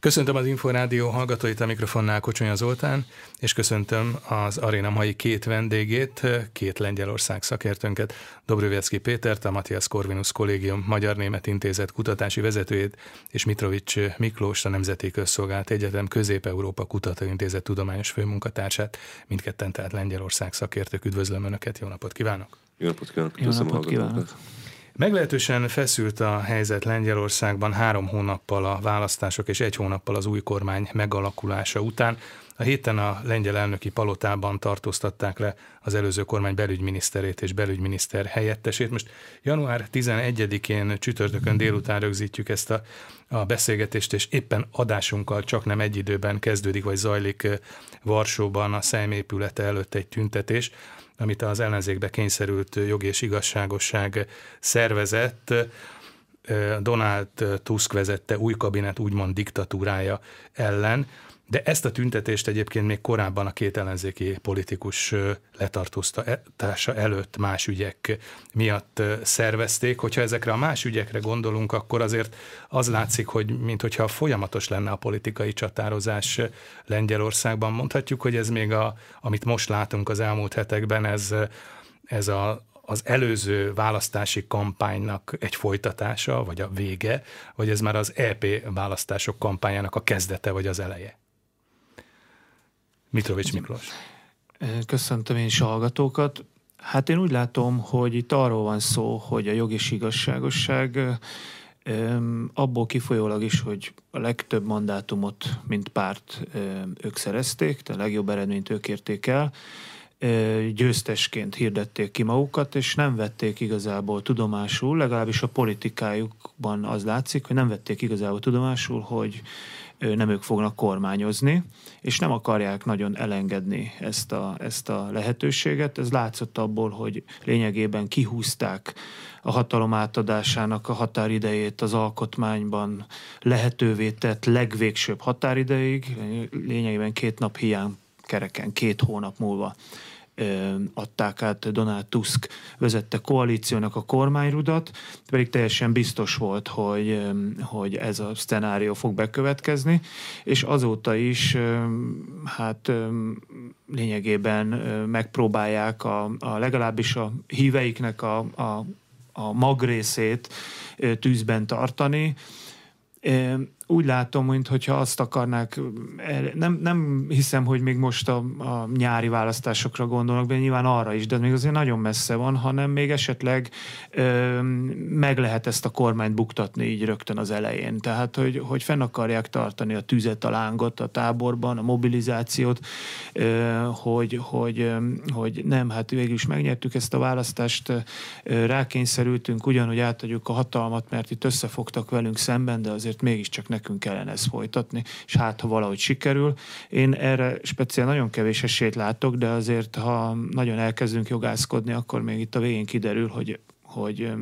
Köszöntöm az Inforádió hallgatóit a mikrofonnál Kocsonya Zoltán, és köszöntöm az aréna mai két vendégét, két Lengyelország szakértőnket, Dobrövecki Pétert, a Matthias Corvinus Kollégium Magyar-Német Intézet kutatási vezetőjét, és Mitrovics Miklós, a Nemzeti Közszolgált Egyetem Közép-Európa Kutatóintézet tudományos főmunkatársát, mindketten tehát Lengyelország szakértők. Üdvözlöm Önöket, jó napot kívánok! Jó napot kívánok! Jó napot kívánok! Meglehetősen feszült a helyzet Lengyelországban három hónappal a választások és egy hónappal az új kormány megalakulása után. A héten a lengyel elnöki palotában tartóztatták le az előző kormány belügyminiszterét és belügyminiszter helyettesét. Most január 11-én csütörtökön délután rögzítjük ezt a, a beszélgetést, és éppen adásunkkal csak nem egy időben kezdődik vagy zajlik Varsóban a Szejm épülete előtt egy tüntetés amit az ellenzékbe kényszerült jogi és igazságosság szervezett, Donald Tusk vezette új kabinet úgymond diktatúrája ellen. De ezt a tüntetést egyébként még korábban a két ellenzéki politikus letartóztatása előtt más ügyek miatt szervezték. Hogyha ezekre a más ügyekre gondolunk, akkor azért az látszik, hogy mintha folyamatos lenne a politikai csatározás Lengyelországban. Mondhatjuk, hogy ez még, a, amit most látunk az elmúlt hetekben, ez, ez a, az előző választási kampánynak egy folytatása, vagy a vége, vagy ez már az EP választások kampányának a kezdete, vagy az eleje? Mitrovics Miklós. Köszöntöm én is a hallgatókat. Hát én úgy látom, hogy itt arról van szó, hogy a jog és igazságosság abból kifolyólag is, hogy a legtöbb mandátumot, mint párt ők szerezték, tehát a legjobb eredményt ők érték el, győztesként hirdették ki magukat, és nem vették igazából tudomásul, legalábbis a politikájukban az látszik, hogy nem vették igazából tudomásul, hogy nem ők fognak kormányozni, és nem akarják nagyon elengedni ezt a, ezt a lehetőséget. Ez látszott abból, hogy lényegében kihúzták a hatalom átadásának a határidejét az alkotmányban lehetővé tett legvégsőbb határideig, lényegében két nap hiány kereken, két hónap múlva adták át Donald Tusk vezette koalíciónak a kormányrudat, pedig teljesen biztos volt, hogy, hogy ez a szenárió fog bekövetkezni, és azóta is hát lényegében megpróbálják a, a legalábbis a híveiknek a, a, a magrészét tűzben tartani, úgy látom, mintha azt akarnák, nem, nem hiszem, hogy még most a, a nyári választásokra gondolnak, de nyilván arra is, de még azért nagyon messze van, hanem még esetleg ö, meg lehet ezt a kormányt buktatni így rögtön az elején. Tehát, hogy, hogy fenn akarják tartani a tüzet, a lángot a táborban, a mobilizációt, ö, hogy, hogy, hogy nem, hát végül is megnyertük ezt a választást, ö, rákényszerültünk, ugyanúgy átadjuk a hatalmat, mert itt összefogtak velünk szemben, de azért mégiscsak ne nekünk kellene ezt folytatni, és hát, ha valahogy sikerül. Én erre speciál nagyon kevés esélyt látok, de azért, ha nagyon elkezdünk jogászkodni, akkor még itt a végén kiderül, hogy, hogy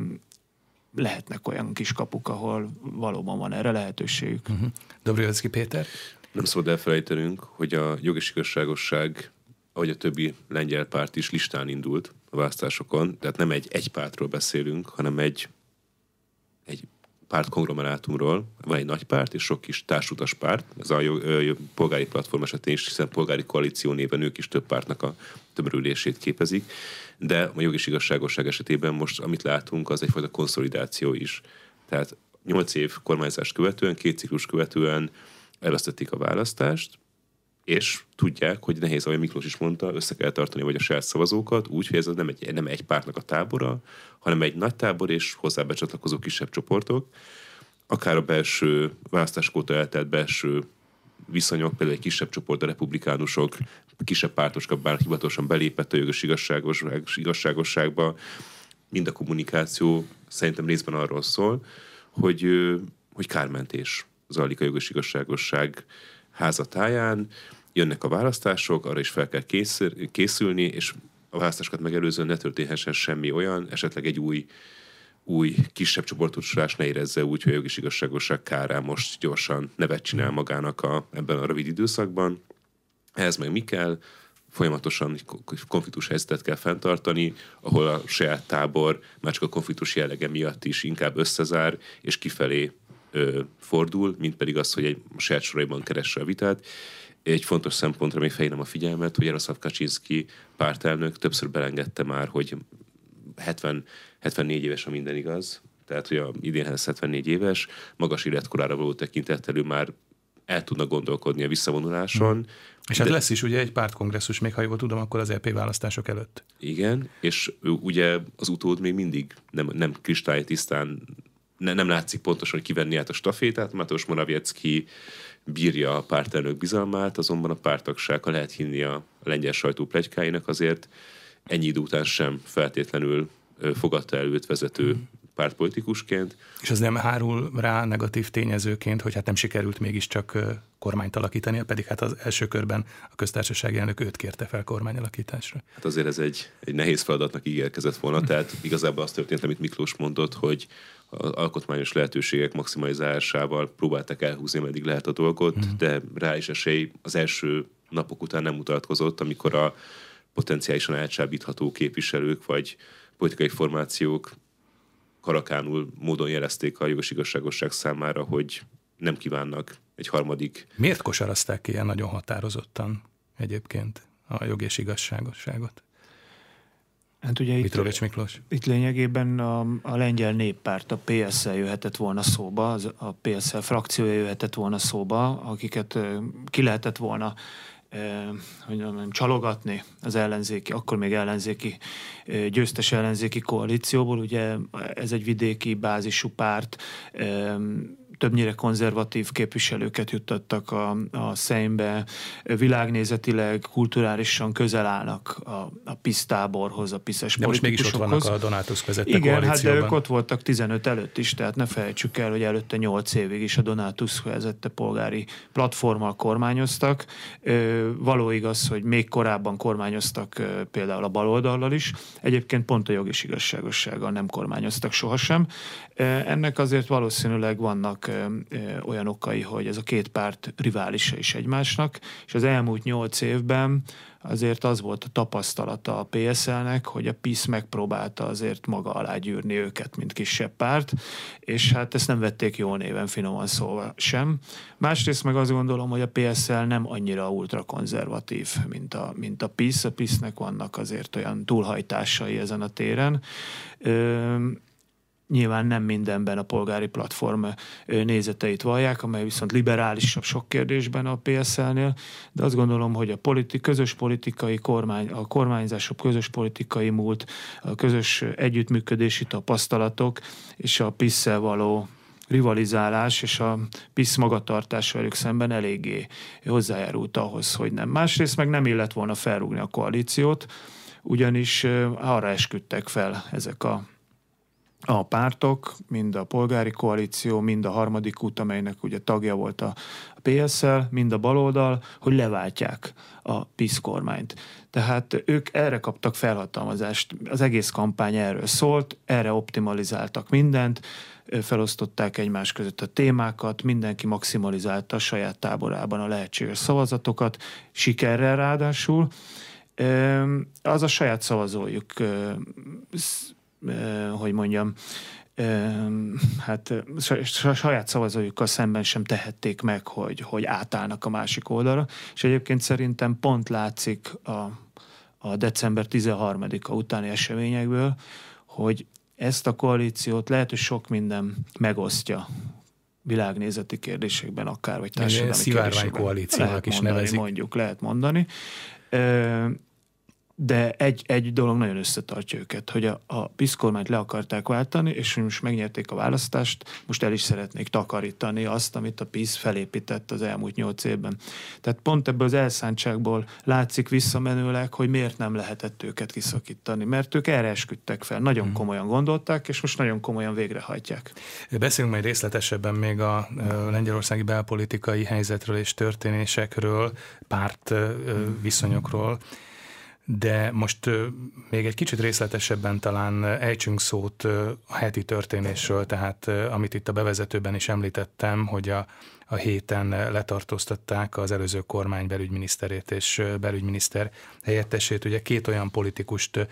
lehetnek olyan kis kapuk, ahol valóban van erre lehetőségük. Uh-huh. Mhm. Dobrjövecki Péter? Nem szabad elfelejtenünk, hogy a jog és igazságosság, ahogy a többi lengyel párt is listán indult a választásokon, tehát nem egy egy pártról beszélünk, hanem egy, egy párt konglomerátumról, van egy nagy párt és sok kis társutas párt, ez a polgári platform esetén is, hiszen polgári koalíció néven ők is több pártnak a tömörülését képezik, de a jog igazságosság esetében most, amit látunk, az egyfajta konszolidáció is. Tehát nyolc év kormányzást követően, két ciklus követően elvesztették a választást, és tudják, hogy nehéz, ahogy Miklós is mondta, össze kell tartani vagy a saját szavazókat, úgy, hogy ez nem egy, nem egy pártnak a tábora, hanem egy nagy tábor és hozzá becsatlakozó kisebb csoportok, akár a belső választások óta eltelt belső viszonyok, például egy kisebb csoport, a republikánusok, kisebb pártosok, bár hivatalosan belépett a jogos igazságosság, igazságosságba, mind a kommunikáció szerintem részben arról szól, hogy, hogy kármentés zajlik a jogos igazságosság házatáján, jönnek a választások, arra is fel kell készülni, és a választásokat megelőzően ne történhessen semmi olyan, esetleg egy új új kisebb csoportosulás ne érezze úgy, hogy a jogis igazságosság kárán most gyorsan nevet csinál magának a, ebben a rövid időszakban. Ehhez meg mi kell? Folyamatosan konfliktus helyzetet kell fenntartani, ahol a saját tábor már csak a konfliktus jellege miatt is inkább összezár, és kifelé ö, fordul, mint pedig az, hogy egy saját soraiban keresse a vitát. Egy fontos szempontra még fejlem a figyelmet, hogy Jaroszlav Kaczynski pártelnök többször belengedte már, hogy 70, 74 éves, a minden igaz, tehát hogy a idénhez 74 éves, magas életkorára való tekintettel ő már el tudna gondolkodni a visszavonuláson. Hmm. És hát de... lesz is ugye egy pártkongresszus, még ha jól tudom, akkor az EP választások előtt. Igen, és ugye az utód még mindig nem, nem kristálytisztán, ne, nem látszik pontosan, hogy kivenni át a stafétát. Mateusz Morawiecki bírja a pártelnök bizalmát, azonban a pártagság, ha lehet hinni a lengyel sajtó plegykáinak, azért ennyi idő után sem feltétlenül fogadta el őt vezető hmm pártpolitikusként. És az nem hárul rá negatív tényezőként, hogy hát nem sikerült mégiscsak kormányt alakítani, pedig hát az első körben a köztársasági elnök őt kérte fel kormányalakításra. Hát azért ez egy, egy nehéz feladatnak ígérkezett volna, tehát igazából az történt, amit Miklós mondott, hogy az alkotmányos lehetőségek maximalizálásával próbáltak elhúzni, meddig lehet a dolgot, mm. de rá is esély az első napok után nem mutatkozott, amikor a potenciálisan elcsábítható képviselők vagy politikai formációk karakánul módon jelezték a jogos igazságosság számára, hogy nem kívánnak egy harmadik. Miért kosarazták ki ilyen nagyon határozottan egyébként a jog és igazságosságot? Hát ugye itt, Miklós. itt lényegében a, a lengyel néppárt, a PSL jöhetett volna szóba, az, a PSL frakciója jöhetett volna szóba, akiket ki lehetett volna hogy mondjam, csalogatni az ellenzéki, akkor még ellenzéki, győztes ellenzéki koalícióból. Ugye ez egy vidéki bázisú párt, többnyire konzervatív képviselőket juttattak a, a szembe, világnézetileg, kulturálisan közel állnak a, a PISZ táborhoz, a PISZ-es De most mégis ott vannak a Donátus vezette Igen, hát de ők ott voltak 15 előtt is, tehát ne felejtsük el, hogy előtte 8 évig is a Donátus vezette polgári platformmal kormányoztak. Való igaz, hogy még korábban kormányoztak például a baloldallal is. Egyébként pont a jog és igazságossággal nem kormányoztak sohasem. Ennek azért valószínűleg vannak olyan okai, hogy ez a két párt riválisa is egymásnak, és az elmúlt nyolc évben azért az volt a tapasztalata a PSL-nek, hogy a PISZ megpróbálta azért maga alá gyűrni őket, mint kisebb párt, és hát ezt nem vették jó néven, finoman szólva sem. Másrészt meg azt gondolom, hogy a PSL nem annyira ultrakonzervatív, mint a, mint a PISZ. A PISZ-nek vannak azért olyan túlhajtásai ezen a téren. Ö- Nyilván nem mindenben a polgári platform nézeteit vallják, amely viszont liberálisabb sok kérdésben a PSL-nél, de azt gondolom, hogy a politi- közös politikai kormány, a kormányzások közös politikai múlt, a közös együttműködési tapasztalatok és a pisz való rivalizálás és a PISZ magatartás velük szemben eléggé hozzájárult ahhoz, hogy nem. Másrészt meg nem illet volna felrúgni a koalíciót, ugyanis arra esküdtek fel ezek a a pártok, mind a polgári koalíció, mind a harmadik út, amelynek ugye tagja volt a PSL, mind a baloldal, hogy leváltják a PISZ kormányt. Tehát ők erre kaptak felhatalmazást, az egész kampány erről szólt, erre optimalizáltak mindent, felosztották egymás között a témákat, mindenki maximalizálta a saját táborában a lehetséges szavazatokat, sikerrel ráadásul. Az a saját szavazójuk hogy mondjam, hát saját szavazójukkal szemben sem tehették meg, hogy, hogy átállnak a másik oldalra, és egyébként szerintem pont látszik a, a december 13-a utáni eseményekből, hogy ezt a koalíciót lehet, hogy sok minden megosztja világnézeti kérdésekben akár, vagy társadalmi kérdésekben. koalíciónak is mondani, nevezik. Mondjuk, lehet mondani de egy, egy dolog nagyon összetartja őket, hogy a, a PISZ kormányt le akarták váltani, és most megnyerték a választást, most el is szeretnék takarítani azt, amit a PISZ felépített az elmúlt nyolc évben. Tehát pont ebből az elszántságból látszik visszamenőleg, hogy miért nem lehetett őket kiszakítani, mert ők erre esküdtek fel, nagyon hmm. komolyan gondolták, és most nagyon komolyan végrehajtják. Beszélünk majd részletesebben még a lengyelországi belpolitikai helyzetről és történésekről, párt viszonyokról. De most még egy kicsit részletesebben talán ejtsünk szót a heti történésről, tehát amit itt a bevezetőben is említettem, hogy a, a héten letartóztatták az előző kormány belügyminiszterét és belügyminiszter helyettesét. Ugye két olyan politikust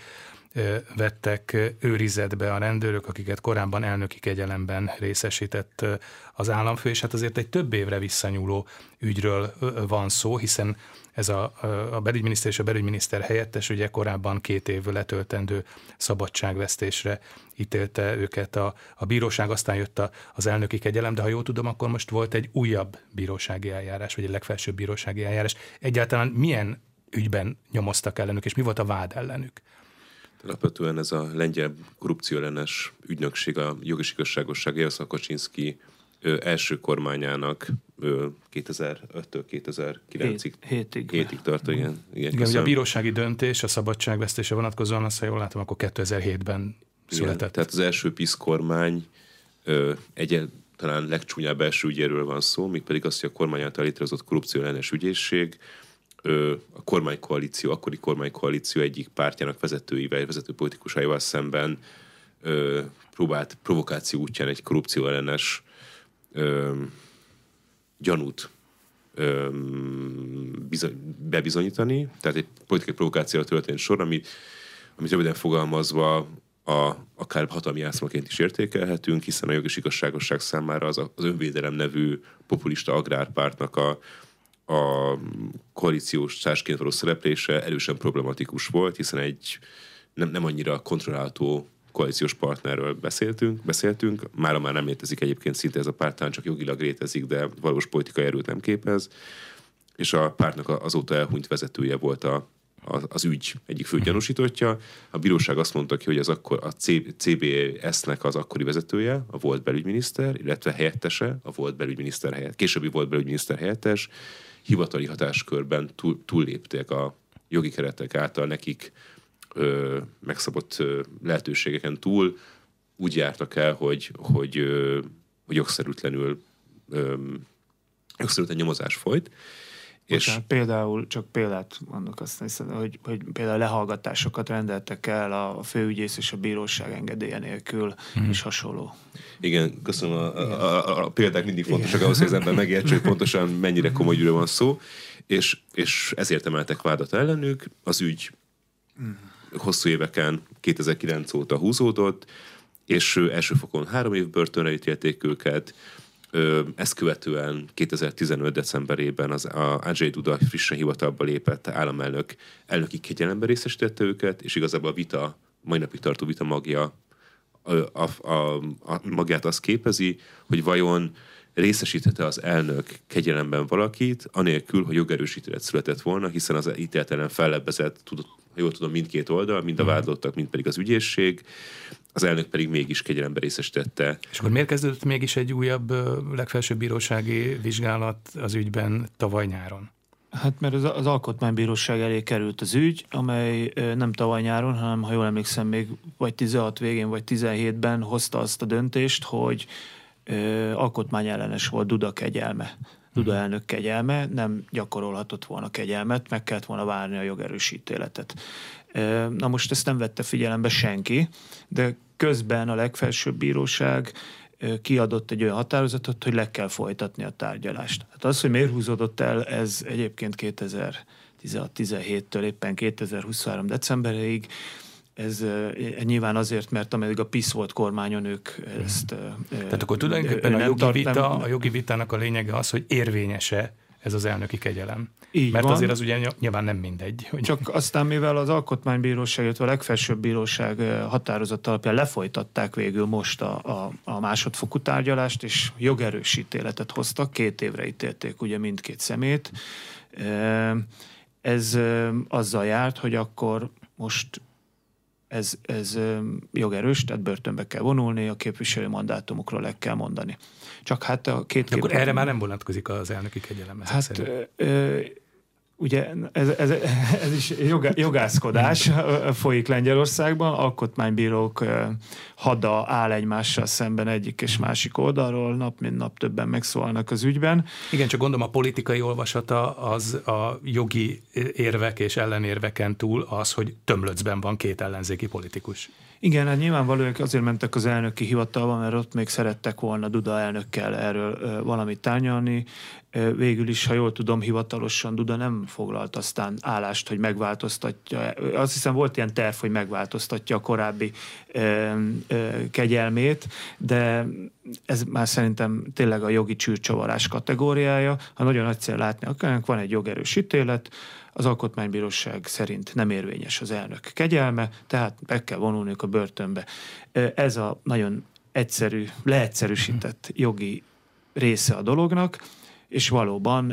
vettek őrizetbe a rendőrök, akiket korábban elnöki kegyelemben részesített az államfő, és hát azért egy több évre visszanyúló ügyről van szó, hiszen ez a, a belügyminiszter és a belügyminiszter helyettes ugye korábban két év letöltendő szabadságvesztésre ítélte őket a, a bíróság, aztán jött a, az elnöki kegyelem, de ha jól tudom, akkor most volt egy újabb bírósági eljárás, vagy egy legfelsőbb bírósági eljárás. Egyáltalán milyen ügyben nyomoztak ellenük, és mi volt a vád ellenük? Alapvetően ez a lengyel korrupcióellenes ügynökség, a jogi igazságosság, Jaroszlav Kaczynszki első kormányának 2005-től 2009-ig hétig. hétig tart, igen. Igen, igen ugye a bírósági döntés a szabadságvesztése vonatkozóan, azt, ha jól látom, akkor 2007-ben született. Igen, tehát az első PISZ kormány egy talán legcsúnyább első ügyéről van szó, pedig azt, hogy a kormány által létrehozott korrupció ellenes ügyészség a kormánykoalíció, akkori kormánykoalíció egyik pártjának vezetőivel, vezető politikusaival szemben próbált provokáció útján egy korrupció ellenes ö, gyanút ö, bizony, bebizonyítani, tehát egy politikai provokációra történt sor, ami, amit röviden fogalmazva a, akár hatalmi játszmaként is értékelhetünk, hiszen a jogos igazságosság számára az, az önvédelem nevű populista agrárpártnak a, a koalíciós társként való szereplése erősen problematikus volt, hiszen egy nem, nem annyira kontrollálható koalíciós partnerről beszéltünk, beszéltünk, mára már nem létezik egyébként szinte ez a párt, csak jogilag létezik, de valós politikai erőt nem képez, és a pártnak azóta elhunyt vezetője volt a, az ügy egyik fő gyanúsítottja. A bíróság azt mondta ki, hogy az akkor a CBS-nek az akkori vezetője, a volt belügyminiszter, illetve helyettese, a volt belügyminiszter helyett, későbbi volt belügyminiszter helyettes, hivatali hatáskörben túl, túllépték a jogi keretek által nekik ö, megszabott ö, lehetőségeken túl úgy jártak el, hogy, hogy, ö, hogy jogszerűtlenül ö, jogszerűtlen nyomozás folyt. Bocsánat, és például, csak példát mondok azt hiszem, hogy, hogy például lehallgatásokat rendeltek el a főügyész és a bíróság engedélye nélkül, mm. és hasonló. Igen, köszönöm. A, a, a, a példák mindig fontosak ahhoz, hogy az ember megértse, hogy pontosan mennyire komoly ügyről van szó, és, és ezért emeltek vádat ellenük. Az ügy mm hosszú éveken 2009 óta húzódott, és első fokon három év börtönre ítélték őket, ezt követően 2015. decemberében az a Ajay Duda frissen hivatalba lépett államelnök elnöki kegyelembe részesítette őket, és igazából a vita, mai napig tartó vita magja, a, a, a, a magját azt képezi, hogy vajon részesítette az elnök kegyelemben valakit, anélkül, hogy jogerősítélet született volna, hiszen az ítélet ellen fellebbezett, tudott, ha jól tudom, mindkét oldal, mind a mhm. vádlottak, mind pedig az ügyészség, az elnök pedig mégis kegyelembe részesítette. És akkor miért kezdődött mégis egy újabb legfelsőbb bírósági vizsgálat az ügyben tavaly nyáron? Hát mert az, az alkotmánybíróság elé került az ügy, amely nem tavaly nyáron, hanem ha jól emlékszem, még vagy 16 végén, vagy 17-ben hozta azt a döntést, hogy alkotmányellenes volt Duda kegyelme. Duda mhm. elnök kegyelme, nem gyakorolhatott volna kegyelmet, meg kellett volna várni a jogerősítéletet. Na most ezt nem vette figyelembe senki, de közben a legfelsőbb bíróság kiadott egy olyan határozatot, hogy le kell folytatni a tárgyalást. Hát az, hogy miért húzódott el, ez egyébként 2016-17-től éppen 2023 decemberéig ez nyilván azért, mert ameddig a PISZ volt kormányon, ők ezt... Tehát akkor tulajdonképpen a jogi, vita, nem, a jogi vitának a lényege az, hogy érvényese ez az elnöki kegyelem. Így Mert van. azért az ugye nyilván nem mindegy. Hogy... Csak aztán, mivel az Alkotmánybíróság, illetve a legfelsőbb bíróság határozat alapján lefolytatták végül most a, a, a másodfokú tárgyalást, és jogerősítéletet hoztak, két évre ítélték ugye mindkét szemét. Ez azzal járt, hogy akkor most ez, ez jogerős, tehát börtönbe kell vonulni, a képviselő mandátumokról le kell mondani. Csak hát a két... Akkor erre már nem vonatkozik az elnöki kegyelem. Hát Ugye ez, ez, ez is jogá, jogászkodás folyik Lengyelországban, alkotmánybírók hada áll egymással szemben egyik és másik oldalról, nap mint nap többen megszólalnak az ügyben. Igen, csak gondolom a politikai olvasata az a jogi érvek és ellenérveken túl az, hogy tömlöcben van két ellenzéki politikus. Igen, hát nyilvánvalóan azért mentek az elnöki hivatalba, mert ott még szerettek volna Duda elnökkel erről valamit tárgyalni. Végül is, ha jól tudom, hivatalosan Duda nem foglalt aztán állást, hogy megváltoztatja. Azt hiszem volt ilyen terv, hogy megváltoztatja a korábbi ö, ö, kegyelmét, de ez már szerintem tényleg a jogi csűrcsavarás kategóriája. Ha nagyon nagyszerű látni akarnak, van egy jogerős ítélet, az Alkotmánybíróság szerint nem érvényes az elnök kegyelme, tehát be kell vonulniuk a börtönbe. Ez a nagyon egyszerű, leegyszerűsített jogi része a dolognak, és valóban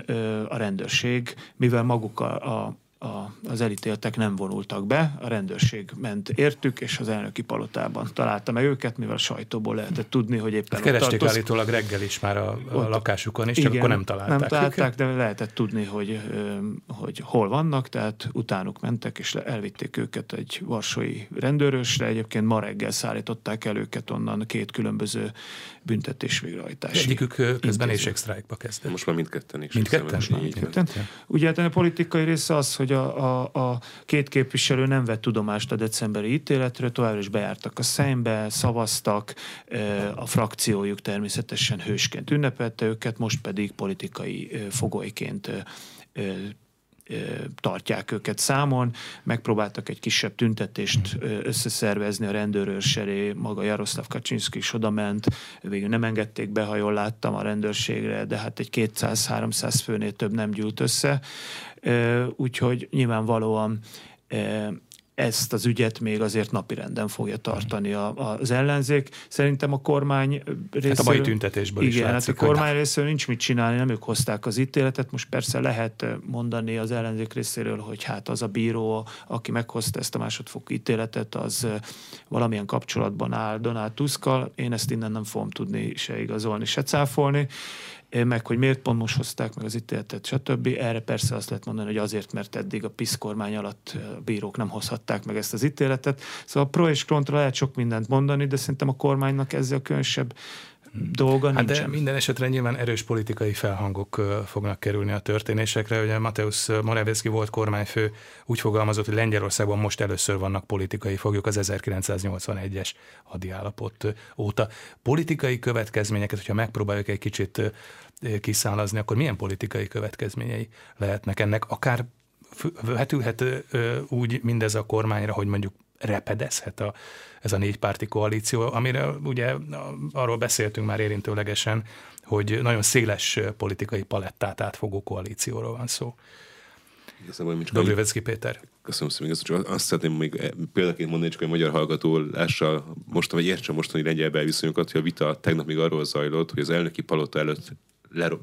a rendőrség, mivel maguk a, a a, az elítéltek nem vonultak be, a rendőrség ment értük, és az elnöki palotában találta meg őket, mivel a sajtóból lehetett tudni, hogy éppen hát Keresték tartoz... állítólag reggel is már a, a ott, lakásukon, és csak igen, akkor nem találták. Nem találták, de lehetett tudni, hogy, hogy hol vannak, tehát utánuk mentek, és elvitték őket egy varsói rendőrösre. Egyébként ma reggel szállították el őket onnan két különböző büntetés végrehajtási. Egyikük közben éjségsztrájkba kezdett. Most már mindketten is. Mindketten? mindketten. Ugye hát a politikai része az, hogy a, a, a két képviselő nem vett tudomást a decemberi ítéletről, továbbra is bejártak a szembe, szavaztak, a frakciójuk természetesen hősként ünnepelte őket, most pedig politikai fogolyként tartják őket számon, megpróbáltak egy kisebb tüntetést összeszervezni a rendőrőrs maga Jaroszláv Kaczynszki is oda ment, végül nem engedték be, ha jól láttam a rendőrségre, de hát egy 200-300 főnél több nem gyűlt össze, úgyhogy nyilvánvalóan ezt az ügyet még azért napirenden fogja tartani a, az ellenzék. Szerintem a kormány részéről... Hát a mai tüntetésből igen, is látszik, hát a kormány hogy... részéről nincs mit csinálni, nem ők hozták az ítéletet. Most persze lehet mondani az ellenzék részéről, hogy hát az a bíró, aki meghozta ezt a másodfokú ítéletet, az valamilyen kapcsolatban áll Donald Tuskkal. Én ezt innen nem fogom tudni se igazolni, se cáfolni meg hogy miért pont most hozták meg az ítéletet, stb. Erre persze azt lehet mondani, hogy azért, mert eddig a PISZ kormány alatt a bírók nem hozhatták meg ezt az ítéletet. Szóval pro és kontra lehet sok mindent mondani, de szerintem a kormánynak ezzel különösebb dolga hát nincsen. De minden esetre nyilván erős politikai felhangok fognak kerülni a történésekre. Ugye Mateusz Morawiecki volt kormányfő, úgy fogalmazott, hogy Lengyelországban most először vannak politikai foglyok az 1981-es hadiállapot óta. Politikai következményeket, hogyha megpróbáljuk egy kicsit kiszállazni, akkor milyen politikai következményei lehetnek ennek? Akár vetülhet úgy mindez a kormányra, hogy mondjuk repedezhet a, ez a négypárti koalíció, amire ugye arról beszéltünk már érintőlegesen, hogy nagyon széles politikai palettát átfogó koalícióról van szó. Igazából csak Péter. Köszönöm szépen, csak azt szeretném még eh, példaként mondani, csak egy magyar hallgató lássa most, vagy értse mostani lengyel belviszonyokat, hogy a vita tegnap még arról zajlott, hogy az elnöki palota előtt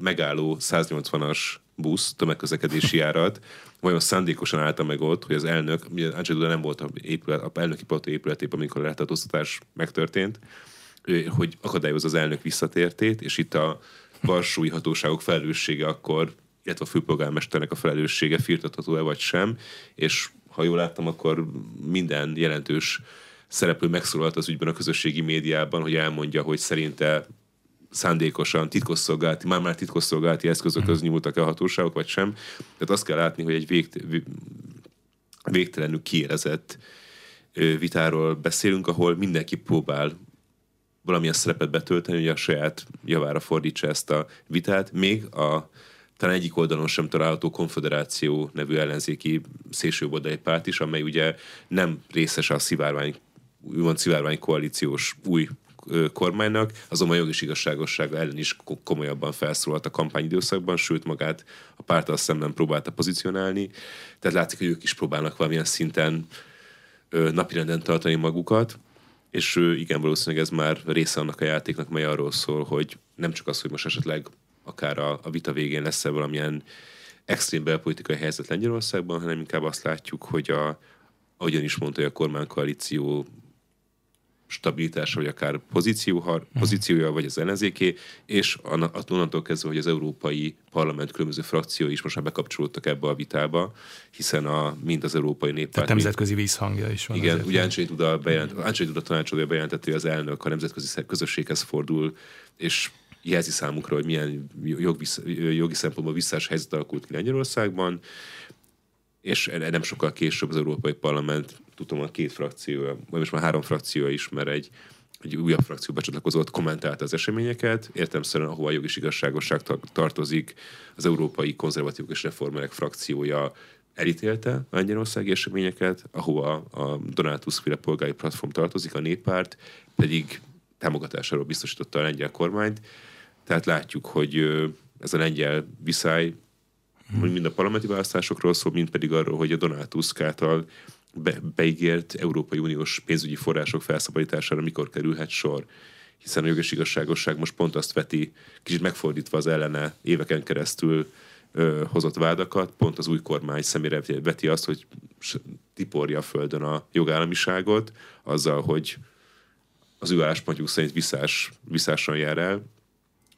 megálló 180-as busz, tömegközlekedési járat, vajon szándékosan állta meg ott, hogy az elnök, ugye Duda nem volt a, épület, a elnöki palota épületében, amikor a letartóztatás megtörtént, hogy akadályozza az elnök visszatértét, és itt a varsói hatóságok felelőssége akkor, illetve a főpolgármesternek a felelőssége firtatható-e vagy sem, és ha jól láttam, akkor minden jelentős szereplő megszólalt az ügyben a közösségi médiában, hogy elmondja, hogy szerinte szándékosan titkosszolgálati, már-már titkosszolgálati eszközökhöz mhm. nyúltak a hatóságok, vagy sem. Tehát azt kell látni, hogy egy végt, végtelenül kiérezett vitáról beszélünk, ahol mindenki próbál valamilyen szerepet betölteni, hogy a saját javára fordítsa ezt a vitát, még a talán egyik oldalon sem található konfederáció nevű ellenzéki szélsőjobboldali párt is, amely ugye nem részes a szivárvány, úgymond szivárvány koalíciós új kormánynak, azonban jogis igazságossága ellen is komolyabban felszólalt a kampányidőszakban, sőt magát a pártal szemben próbálta pozícionálni. Tehát látszik, hogy ők is próbálnak valamilyen szinten napirenden tartani magukat, és igen, valószínűleg ez már része annak a játéknak, mely arról szól, hogy nem csak az, hogy most esetleg akár a, a vita végén lesz-e valamilyen extrém belpolitikai helyzet Lengyelországban, hanem inkább azt látjuk, hogy a, ahogyan is mondta, hogy a kormánykoalíció stabilitása, vagy akár pozíció, mhm. pozíciója, vagy az ellenzéké, és onnantól kezdve, hogy az Európai Parlament különböző frakciói is most már bekapcsolódtak ebbe a vitába, hiszen a, mind az Európai Néppárt... Tehát nemzetközi vízhangja is van. Igen, ugye Andrzej Duda, bejelent, Andrzej Duda tanácsadója bejelentette, hogy az elnök a nemzetközi közösséghez fordul, és jelzi számukra, hogy milyen jogi, jogi szempontból visszás helyzet alakult ki Lengyelországban, és nem sokkal később az Európai Parlament, tudom, a két frakció, vagy most már három frakció is, mert egy egy újabb frakció becsatlakozott, kommentálta az eseményeket, értelmszerűen, ahova a jogi igazságosság tartozik, az Európai Konzervatívok és Reformerek frakciója elítélte a lengyelországi eseményeket, ahova a Donald Tusk polgári platform tartozik, a néppárt pedig támogatásáról biztosította a lengyel kormányt. Tehát látjuk, hogy ez a lengyel viszály hmm. mind a parlamenti választásokról szól, mind pedig arról, hogy a Donald Tusk által be, beígért Európai Uniós pénzügyi források felszabadítására mikor kerülhet sor? Hiszen a jogos igazságosság most pont azt veti, kicsit megfordítva az ellene éveken keresztül ö, hozott vádakat, pont az új kormány szemére veti azt, hogy tiporja a földön a jogállamiságot, azzal, hogy az ő álláspontjuk szerint visszás, visszáson jár el,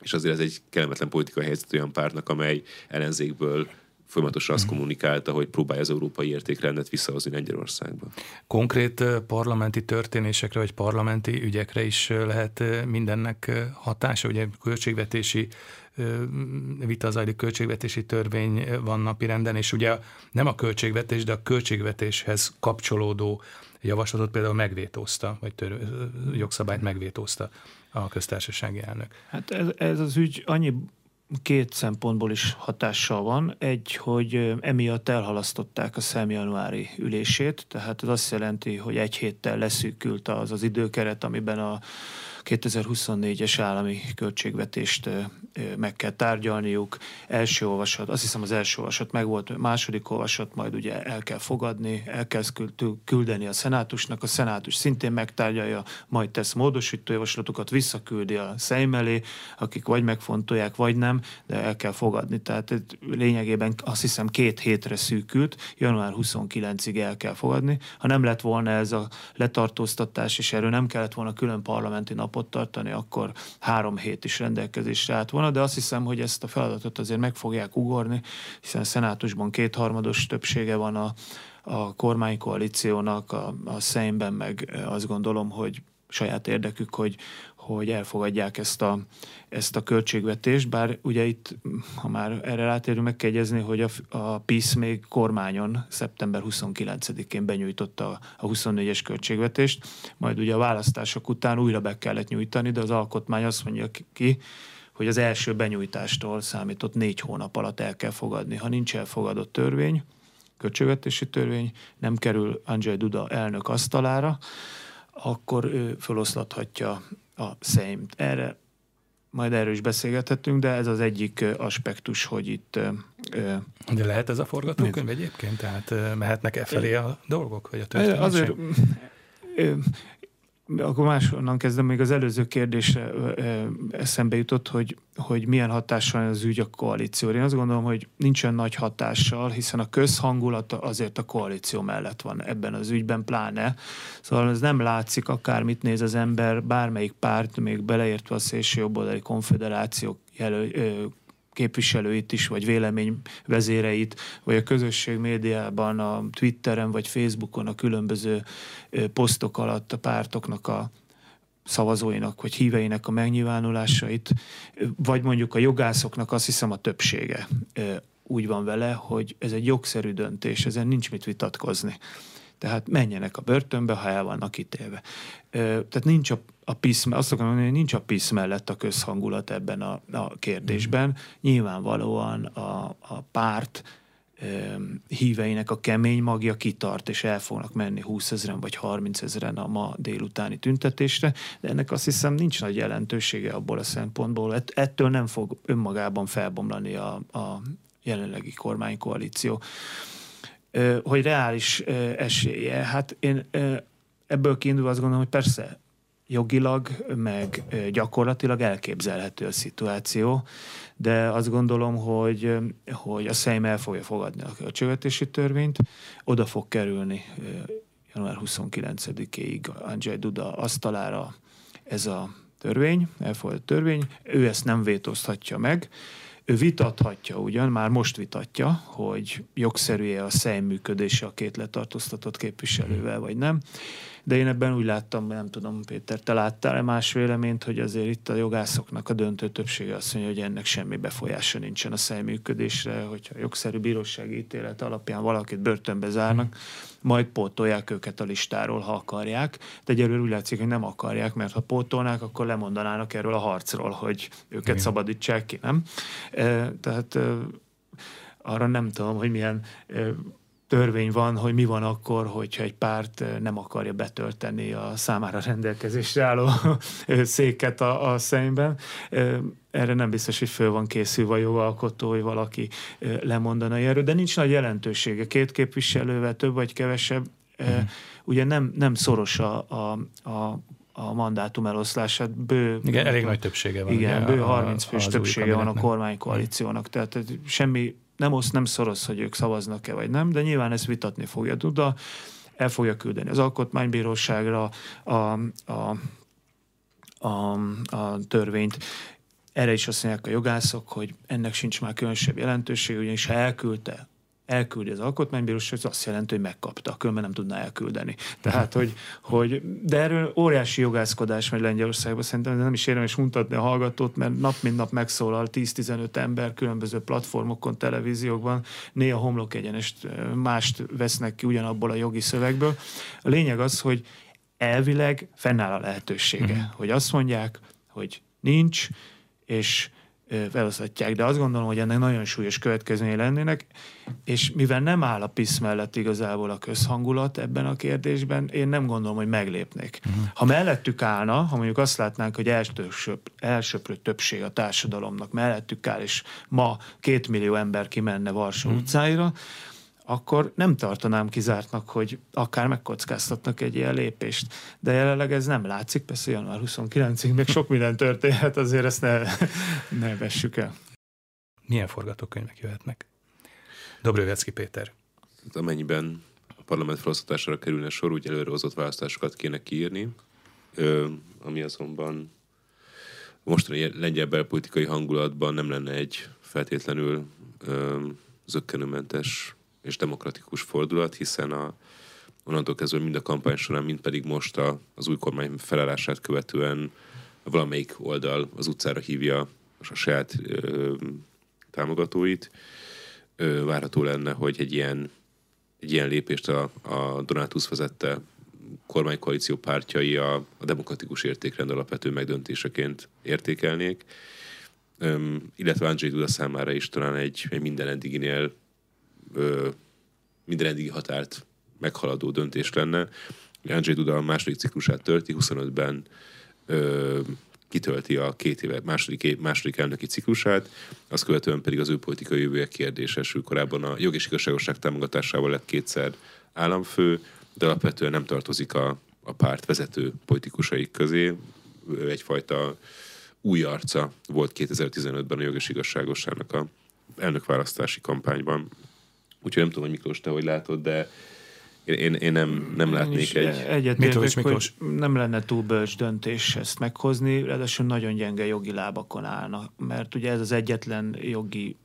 és azért ez egy kellemetlen politikai helyzet olyan pártnak, amely ellenzékből folyamatosan azt kommunikálta, hogy próbálja az európai értékrendet visszahozni Lengyelországba. Konkrét parlamenti történésekre vagy parlamenti ügyekre is lehet mindennek hatása, ugye költségvetési vita zajlik, költségvetési törvény van napirenden, és ugye nem a költségvetés, de a költségvetéshez kapcsolódó javaslatot például megvétózta, vagy tör, jogszabályt megvétózta a köztársasági elnök. Hát ez, ez az ügy annyi két szempontból is hatással van. Egy, hogy emiatt elhalasztották a szem januári ülését, tehát ez azt jelenti, hogy egy héttel leszűkült az az időkeret, amiben a 2024-es állami költségvetést meg kell tárgyalniuk. Első olvasat, azt hiszem az első olvasat meg volt, második olvasat majd ugye el kell fogadni, el kell küldeni a szenátusnak, a szenátus szintén megtárgyalja, majd tesz módosító javaslatokat, visszaküldi a Szejm elé, akik vagy megfontolják, vagy nem, de el kell fogadni. Tehát lényegében azt hiszem két hétre szűkült, január 29-ig el kell fogadni. Ha nem lett volna ez a letartóztatás, és erről nem kellett volna külön parlamenti nap napot tartani, akkor három hét is rendelkezésre állt volna, de azt hiszem, hogy ezt a feladatot azért meg fogják ugorni, hiszen a szenátusban kétharmados többsége van a, a kormánykoalíciónak, a, a Szeimben meg azt gondolom, hogy saját érdekük, hogy, hogy elfogadják ezt a, ezt a költségvetést, bár ugye itt, ha már erre rátérünk, meg kell egyezni, hogy a, a PISZ még kormányon szeptember 29-én benyújtotta a 24-es költségvetést, majd ugye a választások után újra be kellett nyújtani, de az alkotmány azt mondja ki, hogy az első benyújtástól számított négy hónap alatt el kell fogadni. Ha nincs elfogadott törvény, költségvetési törvény, nem kerül Andrzej Duda elnök asztalára, akkor ő feloszlathatja a Szeimt. Erre majd erről is beszélgethetünk, de ez az egyik aspektus, hogy itt... De lehet ez a forgatókönyv egyébként? Tehát mehetnek-e felé a dolgok, vagy a történet? Azért akkor máshonnan kezdem, még az előző kérdésre eszembe jutott, hogy, hogy milyen hatással van az ügy a koalícióra. Én azt gondolom, hogy nincsen nagy hatással, hiszen a közhangulat azért a koalíció mellett van ebben az ügyben, pláne. Szóval ez nem látszik, akármit néz az ember, bármelyik párt, még beleértve a szélső jobboldali konfederációk jelöl, képviselőit is, vagy véleményvezéreit, vagy a közösség médiában, a Twitteren, vagy Facebookon a különböző posztok alatt a pártoknak a szavazóinak, vagy híveinek a megnyilvánulásait, vagy mondjuk a jogászoknak azt hiszem a többsége úgy van vele, hogy ez egy jogszerű döntés, ezen nincs mit vitatkozni. Tehát menjenek a börtönbe, ha el vannak ítélve. Tehát nincs a, a PISZ, azt akarom mondani, hogy nincs a PISZ mellett a közhangulat ebben a, a kérdésben. Mm. Nyilvánvalóan a, a párt híveinek a kemény magja kitart, és el fognak menni 20 ezeren vagy 30 ezeren a ma délutáni tüntetésre, de ennek azt hiszem nincs nagy jelentősége abból a szempontból. Ettől nem fog önmagában felbomlani a, a jelenlegi kormánykoalíció hogy reális esélye. Hát én ebből kiindul azt gondolom, hogy persze jogilag, meg gyakorlatilag elképzelhető a szituáció, de azt gondolom, hogy, hogy a Szejm el fogja fogadni a költségvetési törvényt, oda fog kerülni január 29-ig Andrzej Duda asztalára ez a törvény, elfogadott törvény, ő ezt nem vétóztatja meg, ő vitathatja ugyan, már most vitatja, hogy jogszerű-e a szem működése a két letartóztatott képviselővel, vagy nem, De én ebben úgy láttam, nem tudom, Péter, te láttál-e más véleményt, hogy azért itt a jogászoknak a döntő többsége azt mondja, hogy ennek semmi befolyása nincsen a szemműködésre, hogyha jogszerű bírósági ítélet alapján valakit börtönbe zárnak, majd pótolják őket a listáról, ha akarják. De egyelőre úgy látszik, hogy nem akarják, mert ha pótolnák, akkor lemondanának erről a harcról, hogy őket Igen. szabadítsák ki, nem? Tehát arra nem tudom, hogy milyen törvény van, hogy mi van akkor, hogyha egy párt nem akarja betölteni a számára rendelkezésre álló széket a, a szemben. Erre nem biztos, hogy föl van készülve a jogalkotó, hogy valaki lemondana erről, de nincs nagy jelentősége. Két képviselővel több vagy kevesebb, mm. ugye nem, nem szoros a, a, a a mandátum eloszlását. Bő, igen, elég nagy többsége van. Igen, ugye, bő 30 fős többsége van a kormánykoalíciónak, tehát semmi nem osz, nem szoros, hogy ők szavaznak-e vagy nem, de nyilván ezt vitatni fogja Duda, el fogja küldeni az alkotmánybíróságra a, a, a, a törvényt. Erre is azt mondják a jogászok, hogy ennek sincs már különösebb jelentőség, ugyanis ha elküldte elküldi az alkotmánybíróság, az azt jelenti, hogy megkapta, különben nem tudná elküldeni. Tehát, hogy, hogy de erről óriási jogászkodás megy Lengyelországban, szerintem nem is érdemes mutatni a hallgatót, mert nap mint nap megszólal 10-15 ember különböző platformokon, televíziókban, néha homlok egyenest mást vesznek ki ugyanabból a jogi szövegből. A lényeg az, hogy elvileg fennáll a lehetősége, uh-huh. hogy azt mondják, hogy nincs, és felosztatják, de azt gondolom, hogy ennek nagyon súlyos következményei lennének, és mivel nem áll a PISZ mellett igazából a közhangulat ebben a kérdésben, én nem gondolom, hogy meglépnék. Uh-huh. Ha mellettük állna, ha mondjuk azt látnánk, hogy elsöp, elsöprő többség a társadalomnak mellettük áll, és ma két millió ember kimenne Varsó uh-huh. utcáira, akkor nem tartanám kizártnak, hogy akár megkockáztatnak egy ilyen lépést. De jelenleg ez nem látszik, persze január 29-ig még sok minden történhet, azért ezt ne, ne vessük el. Milyen forgatókönyvek jöhetnek? Dobrövecki Péter. Hát amennyiben a parlament felosztatására kerülne sor, úgy előrehozott választásokat kéne kiírni, ami azonban mostani lengyel belpolitikai hangulatban nem lenne egy feltétlenül zöggenőmentes és demokratikus fordulat, hiszen a, onnantól kezdve mind a kampány során, mind pedig most a, az új kormány felállását követően valamelyik oldal az utcára hívja a saját ö, támogatóit. Ö, várható lenne, hogy egy ilyen, egy ilyen lépést a, a Donátus vezette kormánykoalíció pártjai a, a demokratikus értékrend alapvető megdöntéseként értékelnék, Öm, illetve Andrzej Duda számára is talán egy, egy minden eddiginél ö, határt meghaladó döntés lenne. Andrzej Duda a második ciklusát tölti, 25-ben ö, kitölti a két éve második, második elnöki ciklusát, azt követően pedig az ő politikai jövője kérdésesül. Korábban a jog és igazságosság támogatásával lett kétszer államfő, de alapvetően nem tartozik a, a párt vezető politikusai közé. Egyfajta új arca volt 2015-ben a jog és igazságosságnak a elnökválasztási kampányban. Úgyhogy nem tudom, hogy Miklós, te hogy látod, de én, én, én nem, nem látnék egy... Egyet Miklós, Miklós. hogy nem lenne túl bölcs döntés ezt meghozni, ráadásul nagyon gyenge jogi lábakon állna, mert ugye ez az egyetlen jogi...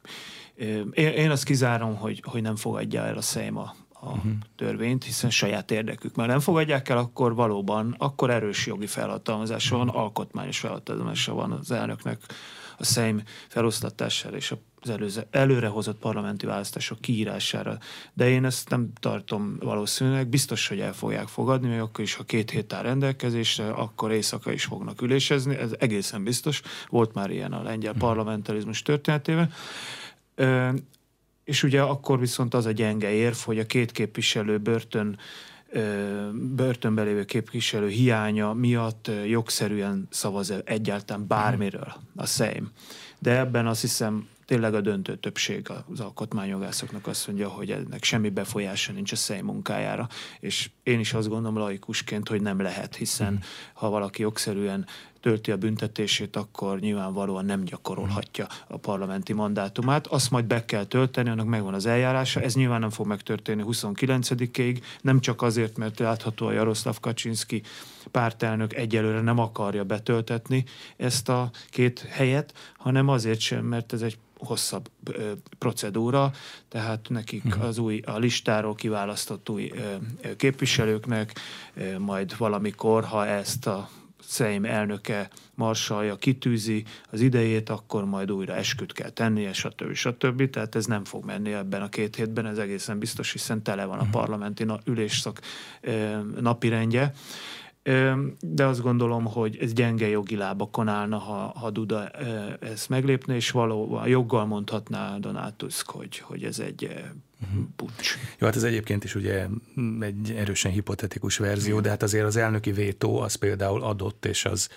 Én, én azt kizárom, hogy, hogy nem fogadja el a Szejm a, a uh-huh. törvényt, hiszen saját érdekük. Mert nem fogadják el, akkor valóban, akkor erős jogi felhatalmazása van, alkotmányos felhatalmazása van az elnöknek a Szejm felosztatására és az előze, előrehozott parlamenti választások kiírására. De én ezt nem tartom valószínűleg. Biztos, hogy el fogják fogadni, még akkor is, ha két hét áll rendelkezésre, akkor éjszaka is fognak ülésezni. Ez egészen biztos. Volt már ilyen a lengyel mhm. parlamentarizmus történetében. És ugye akkor viszont az a gyenge érv, hogy a két képviselő börtön börtönbe lévő képviselő hiánya miatt jogszerűen szavaz egyáltalán bármiről a Szejm. De ebben azt hiszem tényleg a döntő többség az alkotmányjogászoknak azt mondja, hogy ennek semmi befolyása nincs a Szejm munkájára, és én is azt gondolom laikusként, hogy nem lehet, hiszen ha valaki jogszerűen tölti a büntetését, akkor nyilvánvalóan nem gyakorolhatja a parlamenti mandátumát. Azt majd be kell tölteni, annak megvan az eljárása. Ez nyilván nem fog megtörténni 29-ig, nem csak azért, mert látható a Jaroszlav Kaczynski pártelnök egyelőre nem akarja betöltetni ezt a két helyet, hanem azért sem, mert ez egy hosszabb ö, procedúra, tehát nekik uh-huh. az új, a listáról kiválasztott új ö, képviselőknek ö, majd valamikor, ha ezt a Szejm elnöke marsalja kitűzi az idejét, akkor majd újra esküt kell tennie, stb. stb. Tehát ez nem fog menni ebben a két hétben, ez egészen biztos, hiszen tele van a mhm. parlamenti ülésszak napirendje de azt gondolom, hogy ez gyenge jogi lábakon állna, ha, ha Duda ezt meglépne, és valóban joggal mondhatná Donald Tusk, hogy, hogy ez egy uh-huh. pucs. Jó, hát ez egyébként is ugye egy erősen hipotetikus verzió, de hát azért az elnöki vétó az például adott, és az,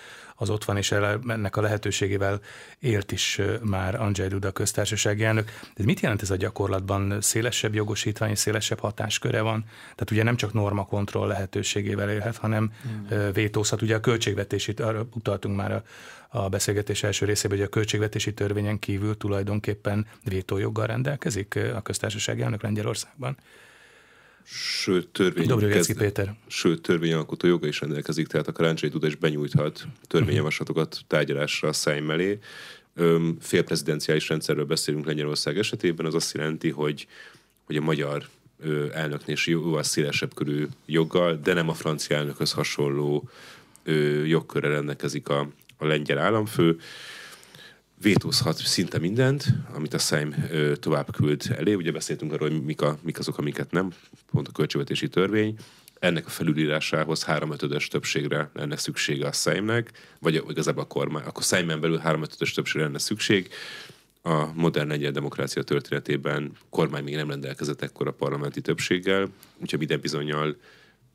az ott van, és ennek a lehetőségével élt is már Andrzej Duda köztársasági elnök. De mit jelent ez a gyakorlatban? Szélesebb jogosítvány, szélesebb hatásköre van? Tehát ugye nem csak normakontroll lehetőségével élhet, hanem mm. vétózhat. Ugye a költségvetését, arra utaltunk már a, a beszélgetés első részében, hogy a költségvetési törvényen kívül tulajdonképpen vétójoggal rendelkezik a köztársasági elnök Lengyelországban sőt, törvény, kezd, Péter. sőt törvényalkotó joga is rendelkezik, tehát a Karácsony Tudás benyújthat törvényjavaslatokat tárgyalásra a szájm mellé. Félprezidenciális rendszerről beszélünk Lengyelország esetében, az azt jelenti, hogy, hogy a magyar elnöknél jóval szélesebb körű joggal, de nem a francia elnökhöz hasonló jogkörre rendelkezik a, a lengyel államfő vétózhat szinte mindent, amit a Szem tovább küld elé. Ugye beszéltünk arról, hogy mik, a, mik azok, amiket nem, pont a költségvetési törvény. Ennek a felülírásához háromötödös többségre lenne szüksége a Szemnek, vagy igazából a kormány. Akkor Szemen belül háromötödös többségre lenne szükség. A modern egyet demokrácia történetében kormány még nem rendelkezett ekkor a parlamenti többséggel, úgyhogy minden bizonyal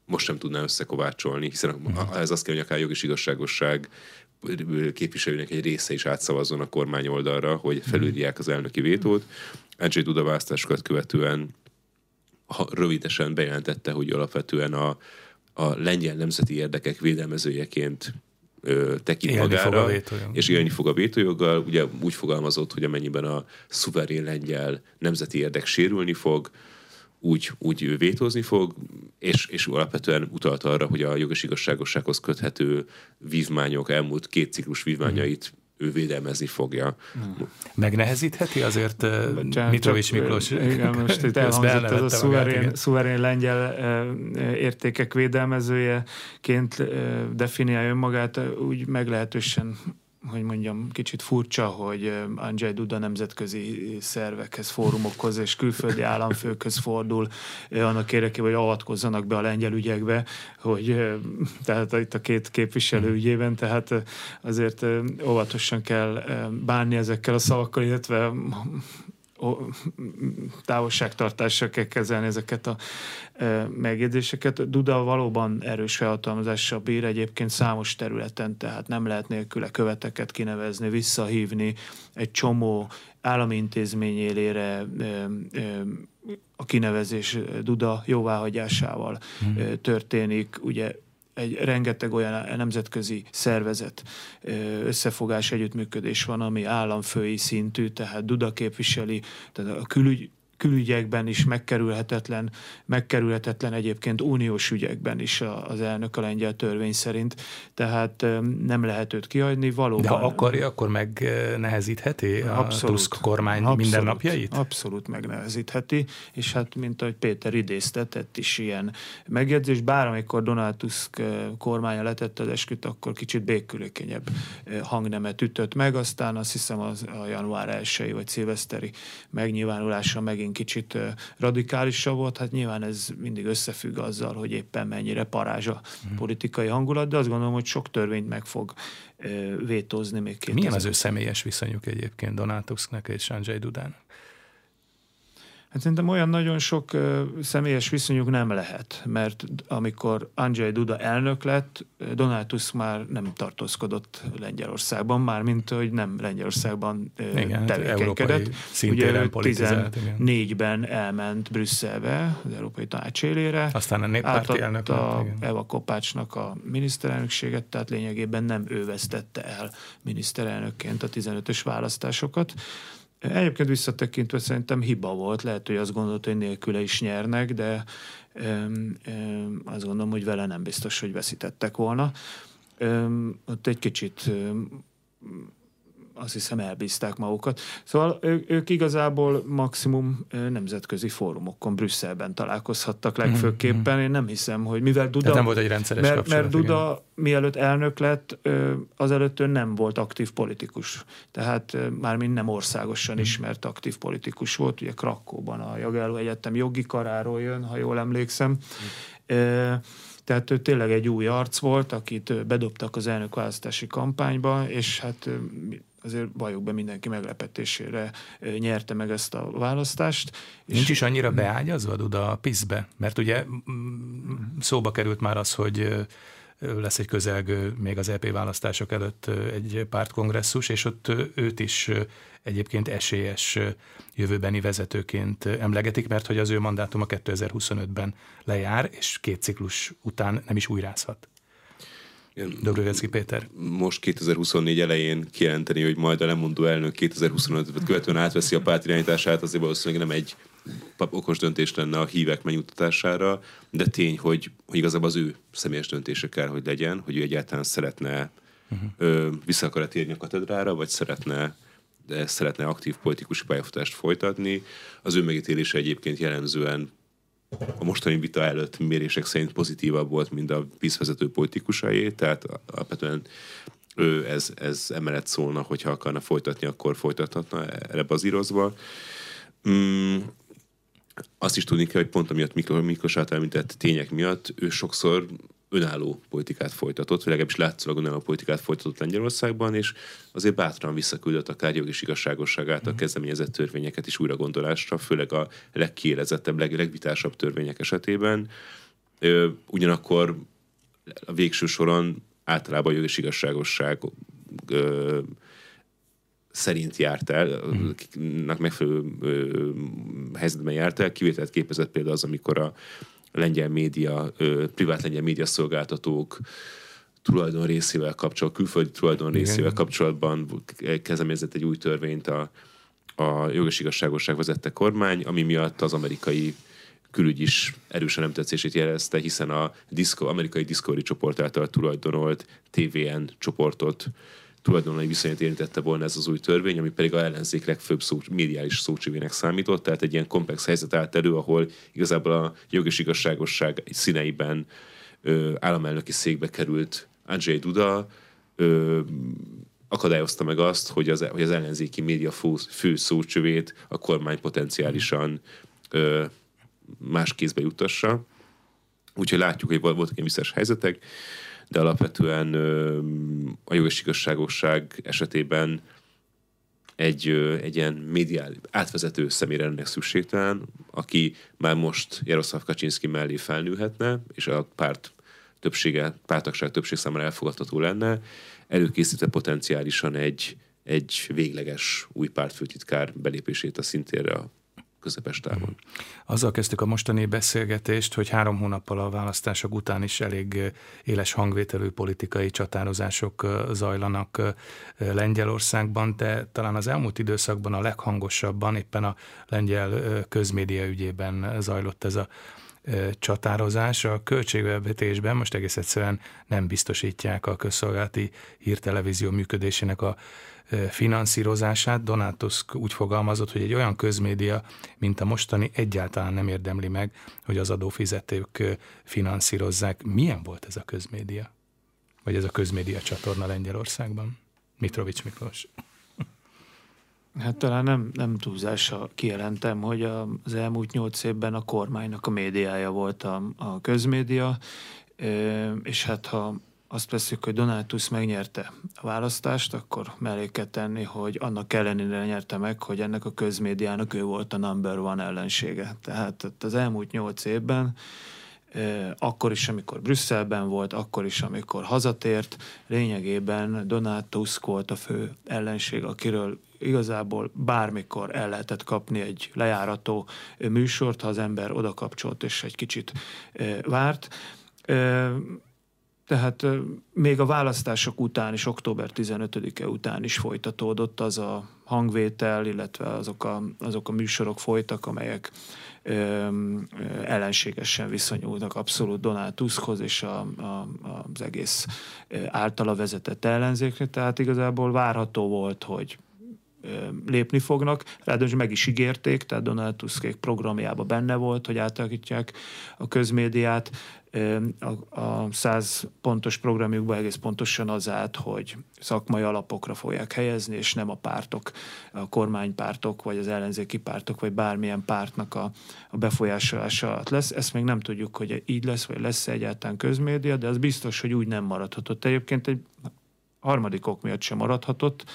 most sem tudná összekovácsolni, hiszen ez azt kell, hogy akár jog igazságosság képviselőnek egy része is átszavazzon a kormány oldalra, hogy felülják az elnöki vétót. Andrzej Duda választásokat követően ha rövidesen bejelentette, hogy alapvetően a, a lengyel nemzeti érdekek védelmezőjeként ö, tekint élni magára, és élni fog a vétójoggal. Ugye úgy fogalmazott, hogy amennyiben a szuverén lengyel nemzeti érdek sérülni fog, úgy, úgy vétózni fog, és, és alapvetően utalt arra, hogy a jogos igazságossághoz köthető vívmányok, elmúlt két ciklus vívmányait ő védelmezni fogja. Megnehezítheti azért Bocsánat, Mitrovics Miklós? Igen, most itt elhangzott ez a szuverén, szuverén lengyel értékek védelmezőjeként definiálja önmagát, úgy meglehetősen hogy mondjam, kicsit furcsa, hogy Andrzej Duda nemzetközi szervekhez, fórumokhoz és külföldi államfőkhöz fordul annak érdekében, hogy avatkozzanak be a lengyel ügyekbe, hogy tehát itt a két képviselő ügyében, tehát azért óvatosan kell bánni ezekkel a szavakkal, illetve távolságtartással kell kezelni ezeket a e, megjegyzéseket. Duda valóban erős felhatalmazással bír egyébként számos területen, tehát nem lehet nélküle követeket kinevezni, visszahívni egy csomó állami intézmény élére e, e, a kinevezés Duda jóváhagyásával hmm. történik. Ugye egy rengeteg olyan nemzetközi szervezet, összefogás, együttműködés van, ami államfői szintű, tehát Duda képviseli, tehát a külügy, külügyekben is megkerülhetetlen, megkerülhetetlen egyébként uniós ügyekben is az elnök a lengyel törvény szerint, tehát nem lehet őt kiadni. Valóban, De ha akarja, akkor megnehezítheti a abszolút, Tusk kormány abszolút, mindennapjait? Abszolút megnehezítheti, és hát mint ahogy Péter idézte, tett is ilyen megjegyzés, bár amikor Donald Tusk kormánya letette az esküt, akkor kicsit békülékenyebb hangnemet ütött meg, aztán azt hiszem az a január 1 vagy szilveszteri megnyilvánulása megint megint kicsit radikálisabb volt, hát nyilván ez mindig összefügg azzal, hogy éppen mennyire parázs a mhm. politikai hangulat, de azt gondolom, hogy sok törvényt meg fog vétózni még két. Milyen az ő személyes viszonyuk egyébként Donald Tusknak és Sanjay Dudának? Hát szerintem olyan nagyon sok uh, személyes viszonyuk nem lehet, mert amikor Andrzej Duda elnök lett, Donald Tusk már nem tartózkodott Lengyelországban, már mint hogy nem Lengyelországban uh, igen, tevékenykedett. Ugye 14-ben elment Brüsszelbe, az Európai Tanács élére. Aztán a néppárti elnök a Eva Kopácsnak a miniszterelnökséget, tehát lényegében nem ő vesztette el miniszterelnökként a 15-ös választásokat. Egyébként visszatekintve szerintem hiba volt, lehet, hogy azt gondolt, hogy nélküle is nyernek, de öm, öm, azt gondolom, hogy vele nem biztos, hogy veszítettek volna. Öm, ott egy kicsit öm, azt hiszem elbízták magukat. Szóval ők, ők igazából maximum nemzetközi fórumokon Brüsszelben találkozhattak mhm, legfőképpen. Mhm. Én nem hiszem, hogy mivel Duda... nem volt egy rendszeres mert, kapcsolat, mert Duda igen. mielőtt elnök lett, azelőtt ő nem volt aktív politikus. Tehát mármint nem országosan hmm. ismert aktív politikus volt. Ugye Krakóban a Jagelló Egyetem jogi karáról jön, ha jól emlékszem. Hmm. Tehát ő tényleg egy új arc volt, akit bedobtak az elnökválasztási kampányba, és hát azért valljuk be mindenki meglepetésére nyerte meg ezt a választást. Nincs és is annyira beágyazva Duda a PISZ-be? Mert ugye szóba került már az, hogy lesz egy közelgő még az EP választások előtt egy pártkongresszus, és ott őt is egyébként esélyes jövőbeni vezetőként emlegetik, mert hogy az ő mandátuma 2025-ben lejár, és két ciklus után nem is újrázhat. Dobrovecki Péter. Most 2024 elején kijelenteni, hogy majd a lemondó elnök 2025-ben követően átveszi a párt irányítását, azért valószínűleg nem egy okos döntés lenne a hívek megnyugtatására, de tény, hogy, hogy igazából az ő személyes döntése kell, hogy legyen, hogy ő egyáltalán szeretne uh-huh. ö, vissza akar térni a katedrára, vagy szeretne de szeretne aktív politikus pályafutást folytatni. Az ő megítélése egyébként jellemzően a mostani vita előtt mérések szerint pozitívabb volt, mint a vízvezető politikusai, tehát alapvetően ő ez, ez emellett szólna, hogyha akarna folytatni, akkor folytathatna erre bazírozva. Mm, azt is tudni kell, hogy pont amiatt Miklós által említett tények miatt ő sokszor önálló politikát folytatott, vagy legalábbis látszólag önálló politikát folytatott Lengyelországban, és azért bátran visszaküldött akár jog és igazságosság által mm. kezdeményezett törvényeket is újra gondolásra, főleg a legkiélezettebb, leg, legvitásabb törvények esetében. Ö, ugyanakkor a végső soron általában a jog és igazságosság ö, szerint járt el, mm. megfelelő ö, helyzetben járt el, kivételt képezett például az, amikor a lengyel média, privát lengyel média szolgáltatók tulajdon részével kapcsolatban, külföldi tulajdon részével kapcsolatban kezdeményezett egy új törvényt a, a jogos igazságosság vezette kormány, ami miatt az amerikai külügy is erősen nem tetszését jelezte, hiszen a Disco, amerikai Discovery csoport által tulajdonolt TVN csoportot tulajdonlói viszonyát érintette volna ez az új törvény, ami pedig a ellenzék legfőbb szó, médiális szócsivének számított, tehát egy ilyen komplex helyzet állt elő, ahol igazából a jog igazságosság színeiben ö, államelnöki székbe került Andrzej Duda, ö, akadályozta meg azt, hogy az, hogy az ellenzéki média fő, fő szócsövét a kormány potenciálisan ö, más kézbe jutassa. Úgyhogy látjuk, hogy voltak ilyen visszás helyzetek de alapvetően a jogos igazságosság esetében egy, egy ilyen médiál átvezető személyre ennek szükségtelen, aki már most Jaroszláv Kaczynszki mellé felnőhetne, és a párt többsége, pártagság többség számára elfogadható lenne, előkészítve potenciálisan egy, egy végleges új pártfőtitkár belépését a szintére a közepes távon. Azzal kezdtük a mostani beszélgetést, hogy három hónappal a választások után is elég éles hangvételű politikai csatározások zajlanak Lengyelországban, de talán az elmúlt időszakban a leghangosabban éppen a lengyel közmédia ügyében zajlott ez a csatározás. A költségvetésben most egész egyszerűen nem biztosítják a közszolgálati hírtelevízió működésének a finanszírozását. Donald úgy fogalmazott, hogy egy olyan közmédia, mint a mostani, egyáltalán nem érdemli meg, hogy az adófizetők finanszírozzák. Milyen volt ez a közmédia? Vagy ez a közmédia csatorna Lengyelországban? Mitrovics Miklós. Hát talán nem, nem túlzása kijelentem, hogy az elmúlt nyolc évben a kormánynak a médiája volt a, a közmédia, és hát ha azt veszük, hogy Donátus megnyerte a választást, akkor mellé kell tenni, hogy annak ellenére nyerte meg, hogy ennek a közmédiának ő volt a number one ellensége. Tehát az elmúlt nyolc évben akkor is, amikor Brüsszelben volt, akkor is, amikor hazatért, lényegében Donald Tusk volt a fő ellenség, akiről igazából bármikor el lehetett kapni egy lejárató műsort, ha az ember oda kapcsolt és egy kicsit várt. Tehát még a választások után is, október 15-e után is folytatódott az a hangvétel, illetve azok a, azok a műsorok folytak, amelyek ö, ellenségesen viszonyulnak abszolút Donald Tuskhoz és a, a, az egész általa vezetett ellenzékre. Tehát igazából várható volt, hogy lépni fognak. Ráadásul meg is ígérték, tehát Donald Tuskék programjában benne volt, hogy átalakítják a közmédiát. A, a 100 pontos programjukban egész pontosan az állt, hogy szakmai alapokra fogják helyezni, és nem a pártok, a kormánypártok, vagy az ellenzéki pártok, vagy bármilyen pártnak a, a befolyásolása alatt lesz. Ezt még nem tudjuk, hogy így lesz, vagy lesz egyáltalán közmédia, de az biztos, hogy úgy nem maradhatott. Egyébként egy harmadik ok miatt sem maradhatott,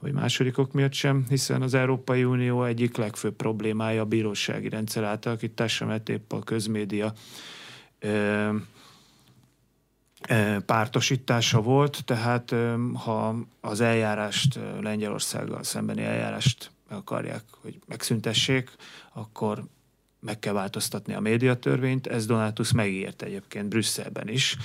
vagy másodikok miatt sem, hiszen az Európai Unió egyik legfőbb problémája a bírósági rendszer átalakítása, mert épp a közmédia pártosítása volt, tehát ha az eljárást, Lengyelországgal szembeni eljárást akarják, hogy megszüntessék, akkor meg kell változtatni a médiatörvényt. Ez Donátus megígért egyébként Brüsszelben is,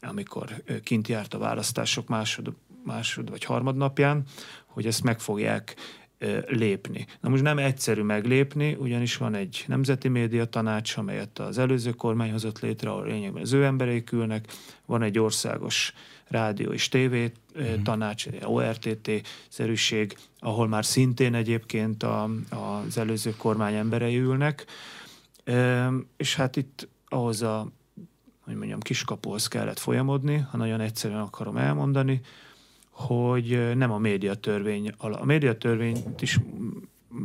amikor kint járt a választások másod, másod vagy harmadnapján, hogy ezt meg fogják lépni. Na most nem egyszerű meglépni, ugyanis van egy nemzeti média tanács, amelyet az előző kormány hozott létre, ahol lényegben az ő embereik ülnek, van egy országos rádió és tévé mm. tanács, ORTT-szerűség, ahol már szintén egyébként a, az előző kormány emberei ülnek, és hát itt ahhoz a hogy mondjam, kiskapuhoz kellett folyamodni, ha nagyon egyszerűen akarom elmondani, hogy nem a médiatörvény, a médiatörvényt is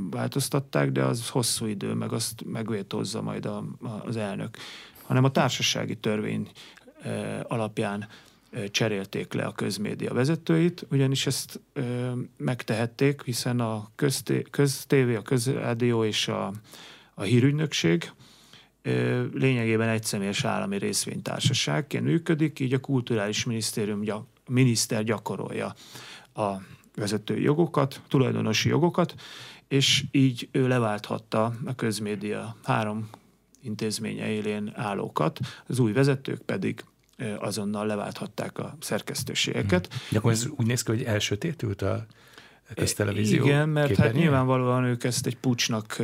változtatták, de az hosszú idő, meg azt megvétózza majd a, az elnök, hanem a társasági törvény alapján cserélték le a közmédia vezetőit, ugyanis ezt megtehették, hiszen a köztévé, a közrádió és a, a hírügynökség lényegében egyszemélyes állami részvénytársaságként működik, így a kulturális minisztérium miniszter gyakorolja a vezetői jogokat, tulajdonosi jogokat, és így ő leválthatta a közmédia három intézménye élén állókat, az új vezetők pedig azonnal leválthatták a szerkesztőségeket. De akkor ez úgy néz ki, hogy elsötétült a köztelevízió Igen, mert képernyőn? hát nyilvánvalóan ők ezt egy pucsnak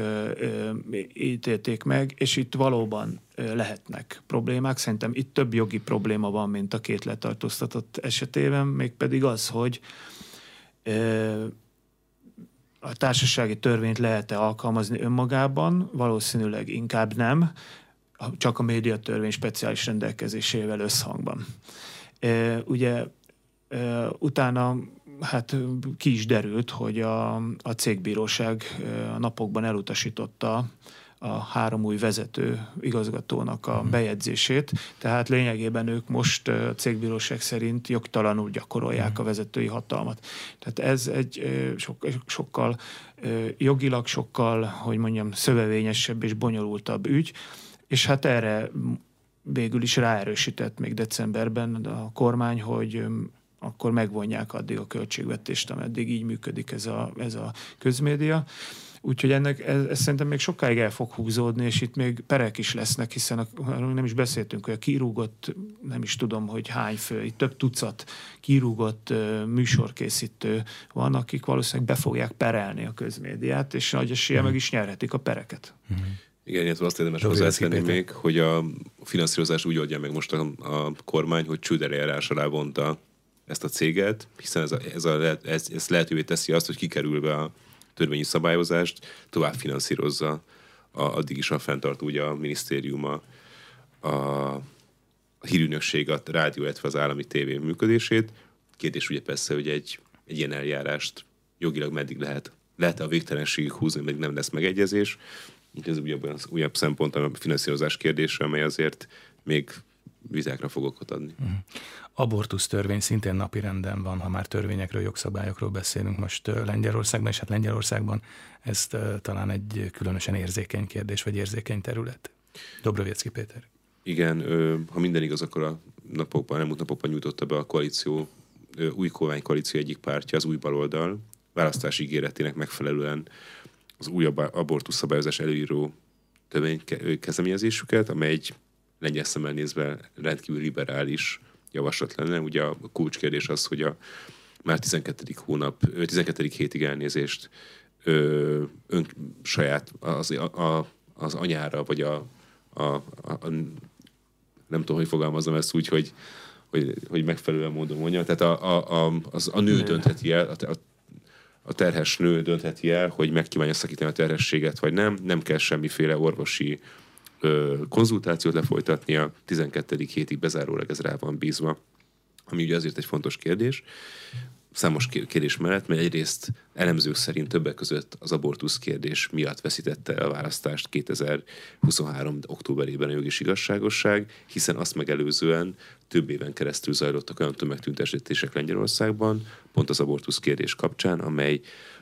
ítélték meg, és itt valóban lehetnek problémák. Szerintem itt több jogi probléma van, mint a két letartóztatott esetében, mégpedig az, hogy a társasági törvényt lehet-e alkalmazni önmagában, valószínűleg inkább nem, csak a médiatörvény speciális rendelkezésével összhangban. Ugye utána hát ki is derült, hogy a, a cégbíróság a napokban elutasította a három új vezető igazgatónak a mhm. bejegyzését, tehát lényegében ők most a cégbíróság szerint jogtalanul gyakorolják mhm. a vezetői hatalmat. Tehát ez egy sok, sokkal jogilag sokkal, hogy mondjam, szövevényesebb és bonyolultabb ügy, és hát erre végül is ráerősített még decemberben a kormány, hogy akkor megvonják addig a költségvetést, ameddig így működik ez a, ez a közmédia. Úgyhogy ennek ez, ez szerintem még sokáig el fog húzódni, és itt még perek is lesznek, hiszen a, nem is beszéltünk, hogy a kirúgott, nem is tudom, hogy hány fő, itt több tucat kirúgott uh, műsorkészítő van, akik valószínűleg be fogják perelni a közmédiát, és nagy esélye mm. meg is nyerhetik a pereket. Mm. Igen, illetve azt érdemes hozzátenni még, hogy a finanszírozás úgy oldja meg most a, a kormány, hogy csődereljárás alá vonta ezt a céget, hiszen ez, a, ez, a, ez, ez lehetővé teszi azt, hogy kikerülve a törvényi szabályozást, tovább finanszírozza a, addig is a fenntartó ugye a minisztériuma a, a hírűnökség, a rádió, illetve az állami tévé működését. Kérdés ugye persze, hogy egy, egy ilyen eljárást jogilag meddig lehet, lehet a végtelenségig húzni, még nem lesz megegyezés. Így ez újabb, újabb szempont a finanszírozás kérdése, amely azért még vitákra fog okot adni. Uh-huh. Abortusz törvény szintén napi renden van, ha már törvényekről, jogszabályokról beszélünk most Lengyelországban, és hát Lengyelországban ez talán egy különösen érzékeny kérdés, vagy érzékeny terület. Dobroviecki Péter. Igen, ha minden igaz, akkor a napokban, elmúlt napokban nyújtotta be a koalíció, új kormány koalíció egyik pártja, az új baloldal, választási ígéretének megfelelően az új abortusz szabályozás előíró kezdeményezésüket, amely egy lengyel szemmel nézve rendkívül liberális javaslat lenne. Ugye a kulcskérdés az, hogy a már 12. hónap, 12. hétig elnézést ö, ön, saját az, a, az anyára, vagy a, a, a, a nem tudom, hogy fogalmazom ezt úgy, hogy, hogy, hogy megfelelően módon mondja. Tehát a, a, a, az, a nő döntheti el, a, a, a terhes nő döntheti el, hogy meg kívánja szakítani a terhességet, vagy nem. Nem kell semmiféle orvosi ö, konzultációt lefolytatnia, 12. hétig bezárólag ez rá van bízva, ami ugye azért egy fontos kérdés számos kérdés mellett, mert egyrészt elemzők szerint többek között az abortusz kérdés miatt veszítette a választást 2023. októberében a jogi igazságosság, hiszen azt megelőzően több éven keresztül zajlottak olyan tömegtüntetések Lengyelországban, pont az abortusz kérdés kapcsán, amely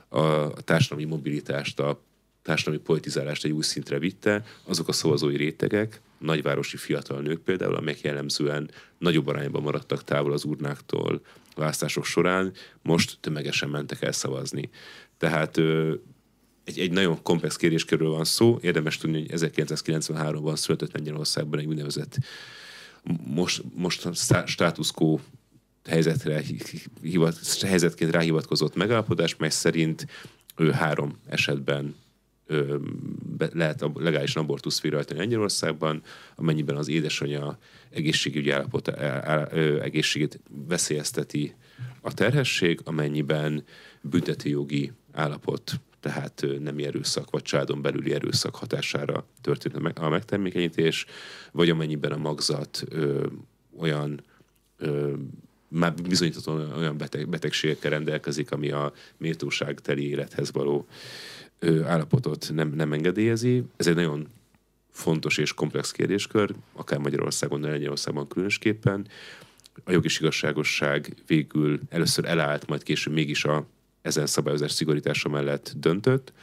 a társadalmi mobilitást, a társadalmi politizálást egy új szintre vitte, azok a szavazói rétegek, nagyvárosi fiatal nők például, amelyek jellemzően nagyobb arányban maradtak távol az urnáktól választások során, most tömegesen mentek el szavazni. Tehát egy, egy nagyon komplex kérdéskörről van szó. Érdemes tudni, hogy 1993-ban született Lengyelországban egy úgynevezett most, most status helyzetre, hivat, helyzetként ráhivatkozott megállapodás, mely szerint ő három esetben be, lehet legálisan abortusz végrehajtani Lengyelországban, amennyiben az édesanyja egészségügyi állapot, egészségét veszélyezteti a terhesség, amennyiben jogi állapot, tehát nem erőszak, vagy családon belüli erőszak hatására történt a megtermékenyítés, vagy amennyiben a magzat ö, olyan ö, már bizonyítottan olyan beteg, betegségekkel rendelkezik, ami a méltóságteli élethez való állapotot nem, nem engedélyezi. Ez egy nagyon fontos és komplex kérdéskör, akár Magyarországon, de Lengyelországban különösképpen. A jogi igazságosság végül először elállt, majd később mégis a ezen szabályozás szigorítása mellett döntött.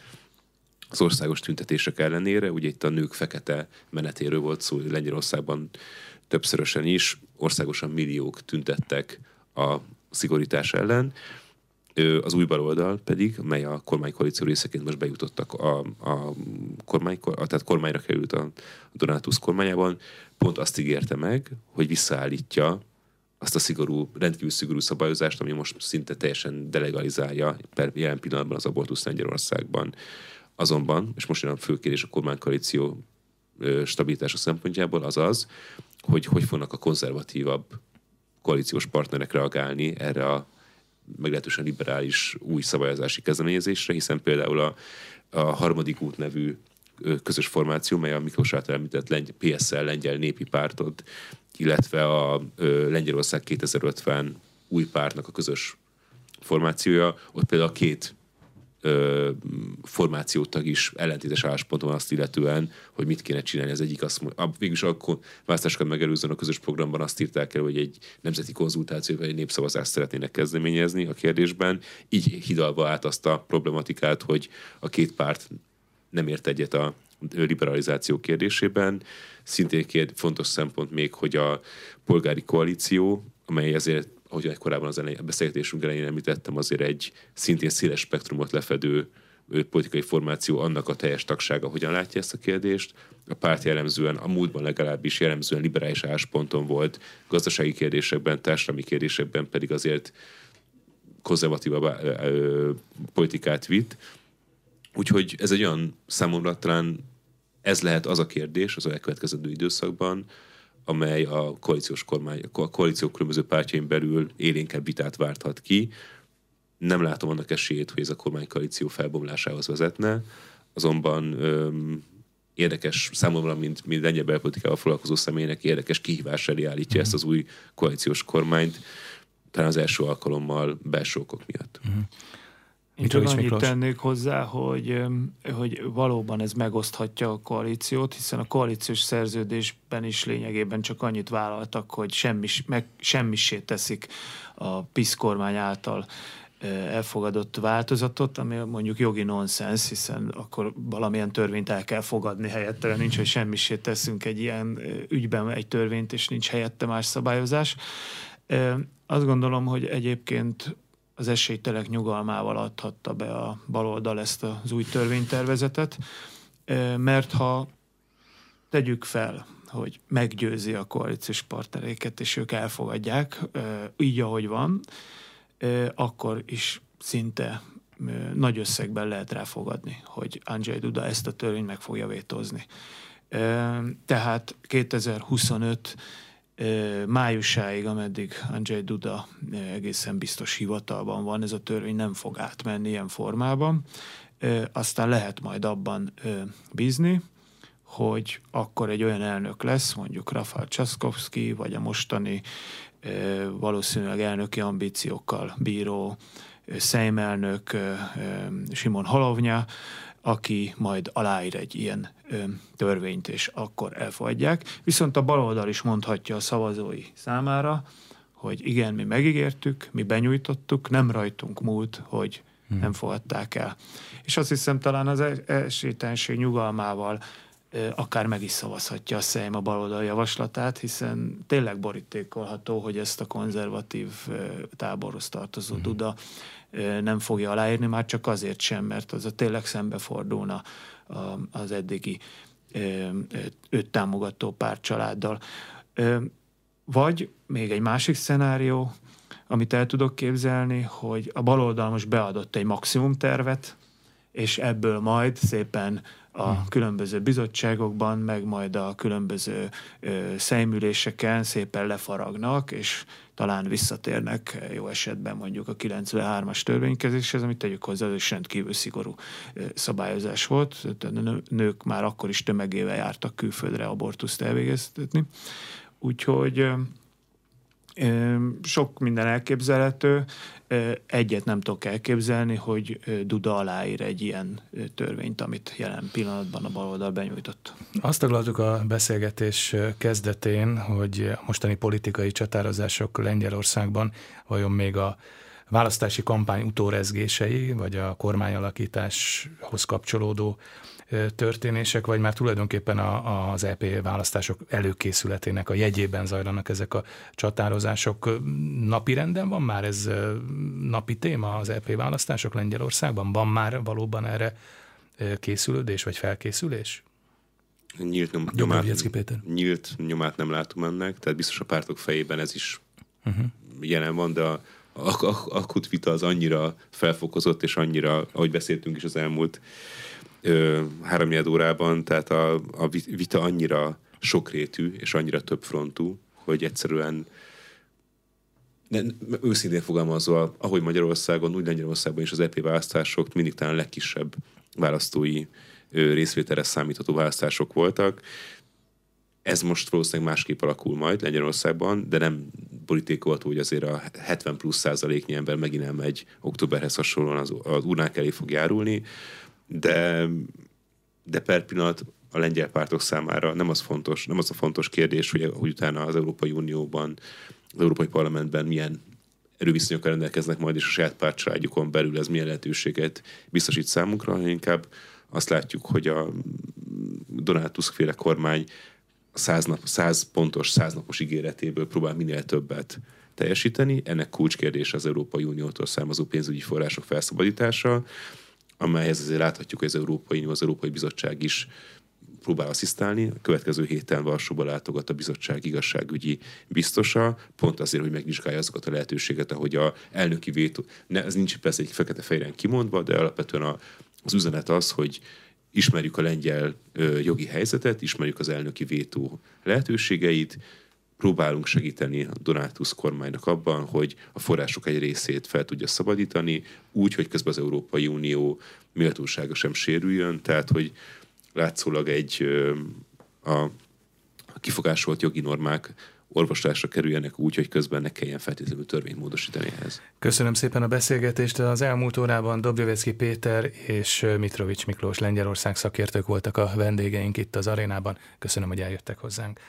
Az országos tüntetések ellenére, ugye itt a nők fekete menetéről volt szó Lengyelországban többszörösen is, országosan milliók tüntettek a szigorítás ellen, az új baloldal pedig, mely a kormánykoalíció részeként most bejutottak a, a kormány, tehát kormányra került a, a Donátusz kormányában, pont azt ígérte meg, hogy visszaállítja azt a szigorú, rendkívül szigorú szabályozást, ami most szinte teljesen delegalizálja per jelen pillanatban az abortusz Lengyelországban. Azonban, és most jön a fő kérdés a kormánykoalíció stabilitása szempontjából, az az, hogy hogy fognak a konzervatívabb koalíciós partnerek reagálni erre a meglehetősen liberális új szabályozási kezdeményezésre, hiszen például a, a harmadik út nevű közös formáció, mely a Miklós által említett Lengy- PSL lengyel népi pártod, illetve a ö, Lengyelország 2050 új pártnak a közös formációja, ott például a két ö, formációtag is ellentétes állásponton azt illetően, hogy mit kéne csinálni. Az egyik azt mondja, végülis a választásokat megelőzően a közös programban azt írták el, hogy egy nemzeti konzultáció vagy egy népszavazást szeretnének kezdeményezni a kérdésben, így hidalva át azt a problematikát, hogy a két párt nem ért egyet a liberalizáció kérdésében. Szintén kérd, fontos szempont még, hogy a polgári koalíció, amely ezért ahogy korábban az elején, beszélgetésünk elején említettem, azért egy szintén széles spektrumot lefedő politikai formáció, annak a teljes tagsága hogyan látja ezt a kérdést. A párt jellemzően, a múltban legalábbis jellemzően liberális állásponton volt, gazdasági kérdésekben, társadalmi kérdésekben pedig azért konzervatívabb politikát vitt. Úgyhogy ez egy olyan számomra talán ez lehet az a kérdés az elkövetkező időszakban, amely a koalíciós kormány, a koalíciók különböző pártjain belül élénkebb vitát várthat ki. Nem látom annak esélyét, hogy ez a kormánykoalíció felbomlásához vezetne, azonban öm, érdekes számomra, mint, mint lengyel belpolitikával foglalkozó személynek érdekes kihívás elé állítja ezt az új koalíciós kormányt, talán az első alkalommal belső okok miatt. Uh-huh. Én csak annyit Miklós? tennék hozzá, hogy, hogy valóban ez megoszthatja a koalíciót, hiszen a koalíciós szerződésben is lényegében csak annyit vállaltak, hogy semmis, meg, semmisé teszik a PISZ kormány által elfogadott változatot, ami mondjuk jogi nonsens, hiszen akkor valamilyen törvényt el kell fogadni helyette, nincs, hogy semmisé teszünk egy ilyen ügyben egy törvényt, és nincs helyette más szabályozás. Azt gondolom, hogy egyébként az esélytelek nyugalmával adhatta be a baloldal ezt az új törvénytervezetet, mert ha tegyük fel, hogy meggyőzi a koalíciós partneréket, és ők elfogadják, így ahogy van, akkor is szinte nagy összegben lehet ráfogadni, hogy Andrzej Duda ezt a törvényt meg fogja vétózni. Tehát 2025 májusáig, ameddig Andrzej Duda egészen biztos hivatalban van, ez a törvény nem fog átmenni ilyen formában. Aztán lehet majd abban bízni, hogy akkor egy olyan elnök lesz, mondjuk Rafal Csaszkowski, vagy a mostani valószínűleg elnöki ambíciókkal bíró szejmelnök Simon Halovnya, aki majd aláír egy ilyen törvényt, és akkor elfogadják. Viszont a baloldal is mondhatja a szavazói számára, hogy igen, mi megígértük, mi benyújtottuk, nem rajtunk múlt, hogy hmm. nem fogadták el. És azt hiszem talán az esélytelenség nyugalmával akár meg is szavazhatja a Szejm a baloldal javaslatát, hiszen tényleg borítékolható, hogy ezt a konzervatív táborhoz tartozó uh-huh. Duda nem fogja aláírni, már csak azért sem, mert az a tényleg szembefordulna az eddigi őt támogató pártcsaláddal. Vagy még egy másik szenárió, amit el tudok képzelni, hogy a baloldal most beadott egy maximum tervet, és ebből majd szépen a különböző bizottságokban, meg majd a különböző ö, szépen lefaragnak, és talán visszatérnek jó esetben mondjuk a 93-as törvénykezéshez, amit tegyük hozzá, ez is rendkívül szigorú szabályozás volt. A nők már akkor is tömegével jártak külföldre abortuszt elvégeztetni. Úgyhogy sok minden elképzelhető. Egyet nem tudok elképzelni, hogy Duda aláír egy ilyen törvényt, amit jelen pillanatban a baloldal benyújtott. Azt taglaltuk a beszélgetés kezdetén, hogy a mostani politikai csatározások Lengyelországban vajon még a választási kampány utórezgései, vagy a kormányalakításhoz kapcsolódó történések, vagy már tulajdonképpen a, az EP választások előkészületének a jegyében zajlanak ezek a csatározások. Napi renden van már ez napi téma az EP választások Lengyelországban? Van már valóban erre készülődés vagy felkészülés? Nyílt, nyom, nyomát, Péter. nyílt nyomát nem látom ennek, tehát biztos a pártok fejében ez is uh-huh. jelen van, de a, a, a, akut vita az annyira felfokozott, és annyira, ahogy beszéltünk is az elmúlt háromnyed órában, tehát a, a vita annyira sokrétű és annyira többfrontú, hogy egyszerűen ne, őszintén fogalmazva, ahogy Magyarországon, úgy Lengyelországban is az EP választások mindig talán legkisebb választói részvételre számítható választások voltak. Ez most valószínűleg másképp alakul majd Lengyelországban, de nem borítékolható, hogy azért a 70 plusz százaléknyi ember megint elmegy októberhez hasonlóan az, az urnák elé fog járulni de, de per pillanat a lengyel pártok számára nem az fontos, nem az a fontos kérdés, hogy, hogy utána az Európai Unióban, az Európai Parlamentben milyen erőviszonyokkal rendelkeznek majd, és a saját pártcsaládjukon belül ez milyen lehetőséget biztosít számunkra, hanem inkább azt látjuk, hogy a Donald Tusk féle kormány száz, nap, száz pontos, száznapos ígéretéből próbál minél többet teljesíteni. Ennek kulcskérdés az Európai Uniótól származó pénzügyi források felszabadítása amelyhez azért láthatjuk, hogy az Európai Unió, az Európai Bizottság is próbál asszisztálni. A következő héten Varsóba látogat a bizottság igazságügyi biztosa, pont azért, hogy megvizsgálja azokat a lehetőséget, ahogy a elnöki vétó, ne, ez nincs persze egy fekete fejren kimondva, de alapvetően a, az üzenet az, hogy ismerjük a lengyel ö, jogi helyzetet, ismerjük az elnöki vétó lehetőségeit, próbálunk segíteni a Donátus kormánynak abban, hogy a források egy részét fel tudja szabadítani, úgy, hogy közben az Európai Unió méltósága sem sérüljön, tehát hogy látszólag egy a kifogásolt jogi normák orvoslásra kerüljenek úgy, hogy közben ne kelljen feltétlenül törvényt módosítani ehhez. Köszönöm szépen a beszélgetést. Az elmúlt órában Dobjovecki Péter és Mitrovics Miklós Lengyelország szakértők voltak a vendégeink itt az arénában. Köszönöm, hogy eljöttek hozzánk.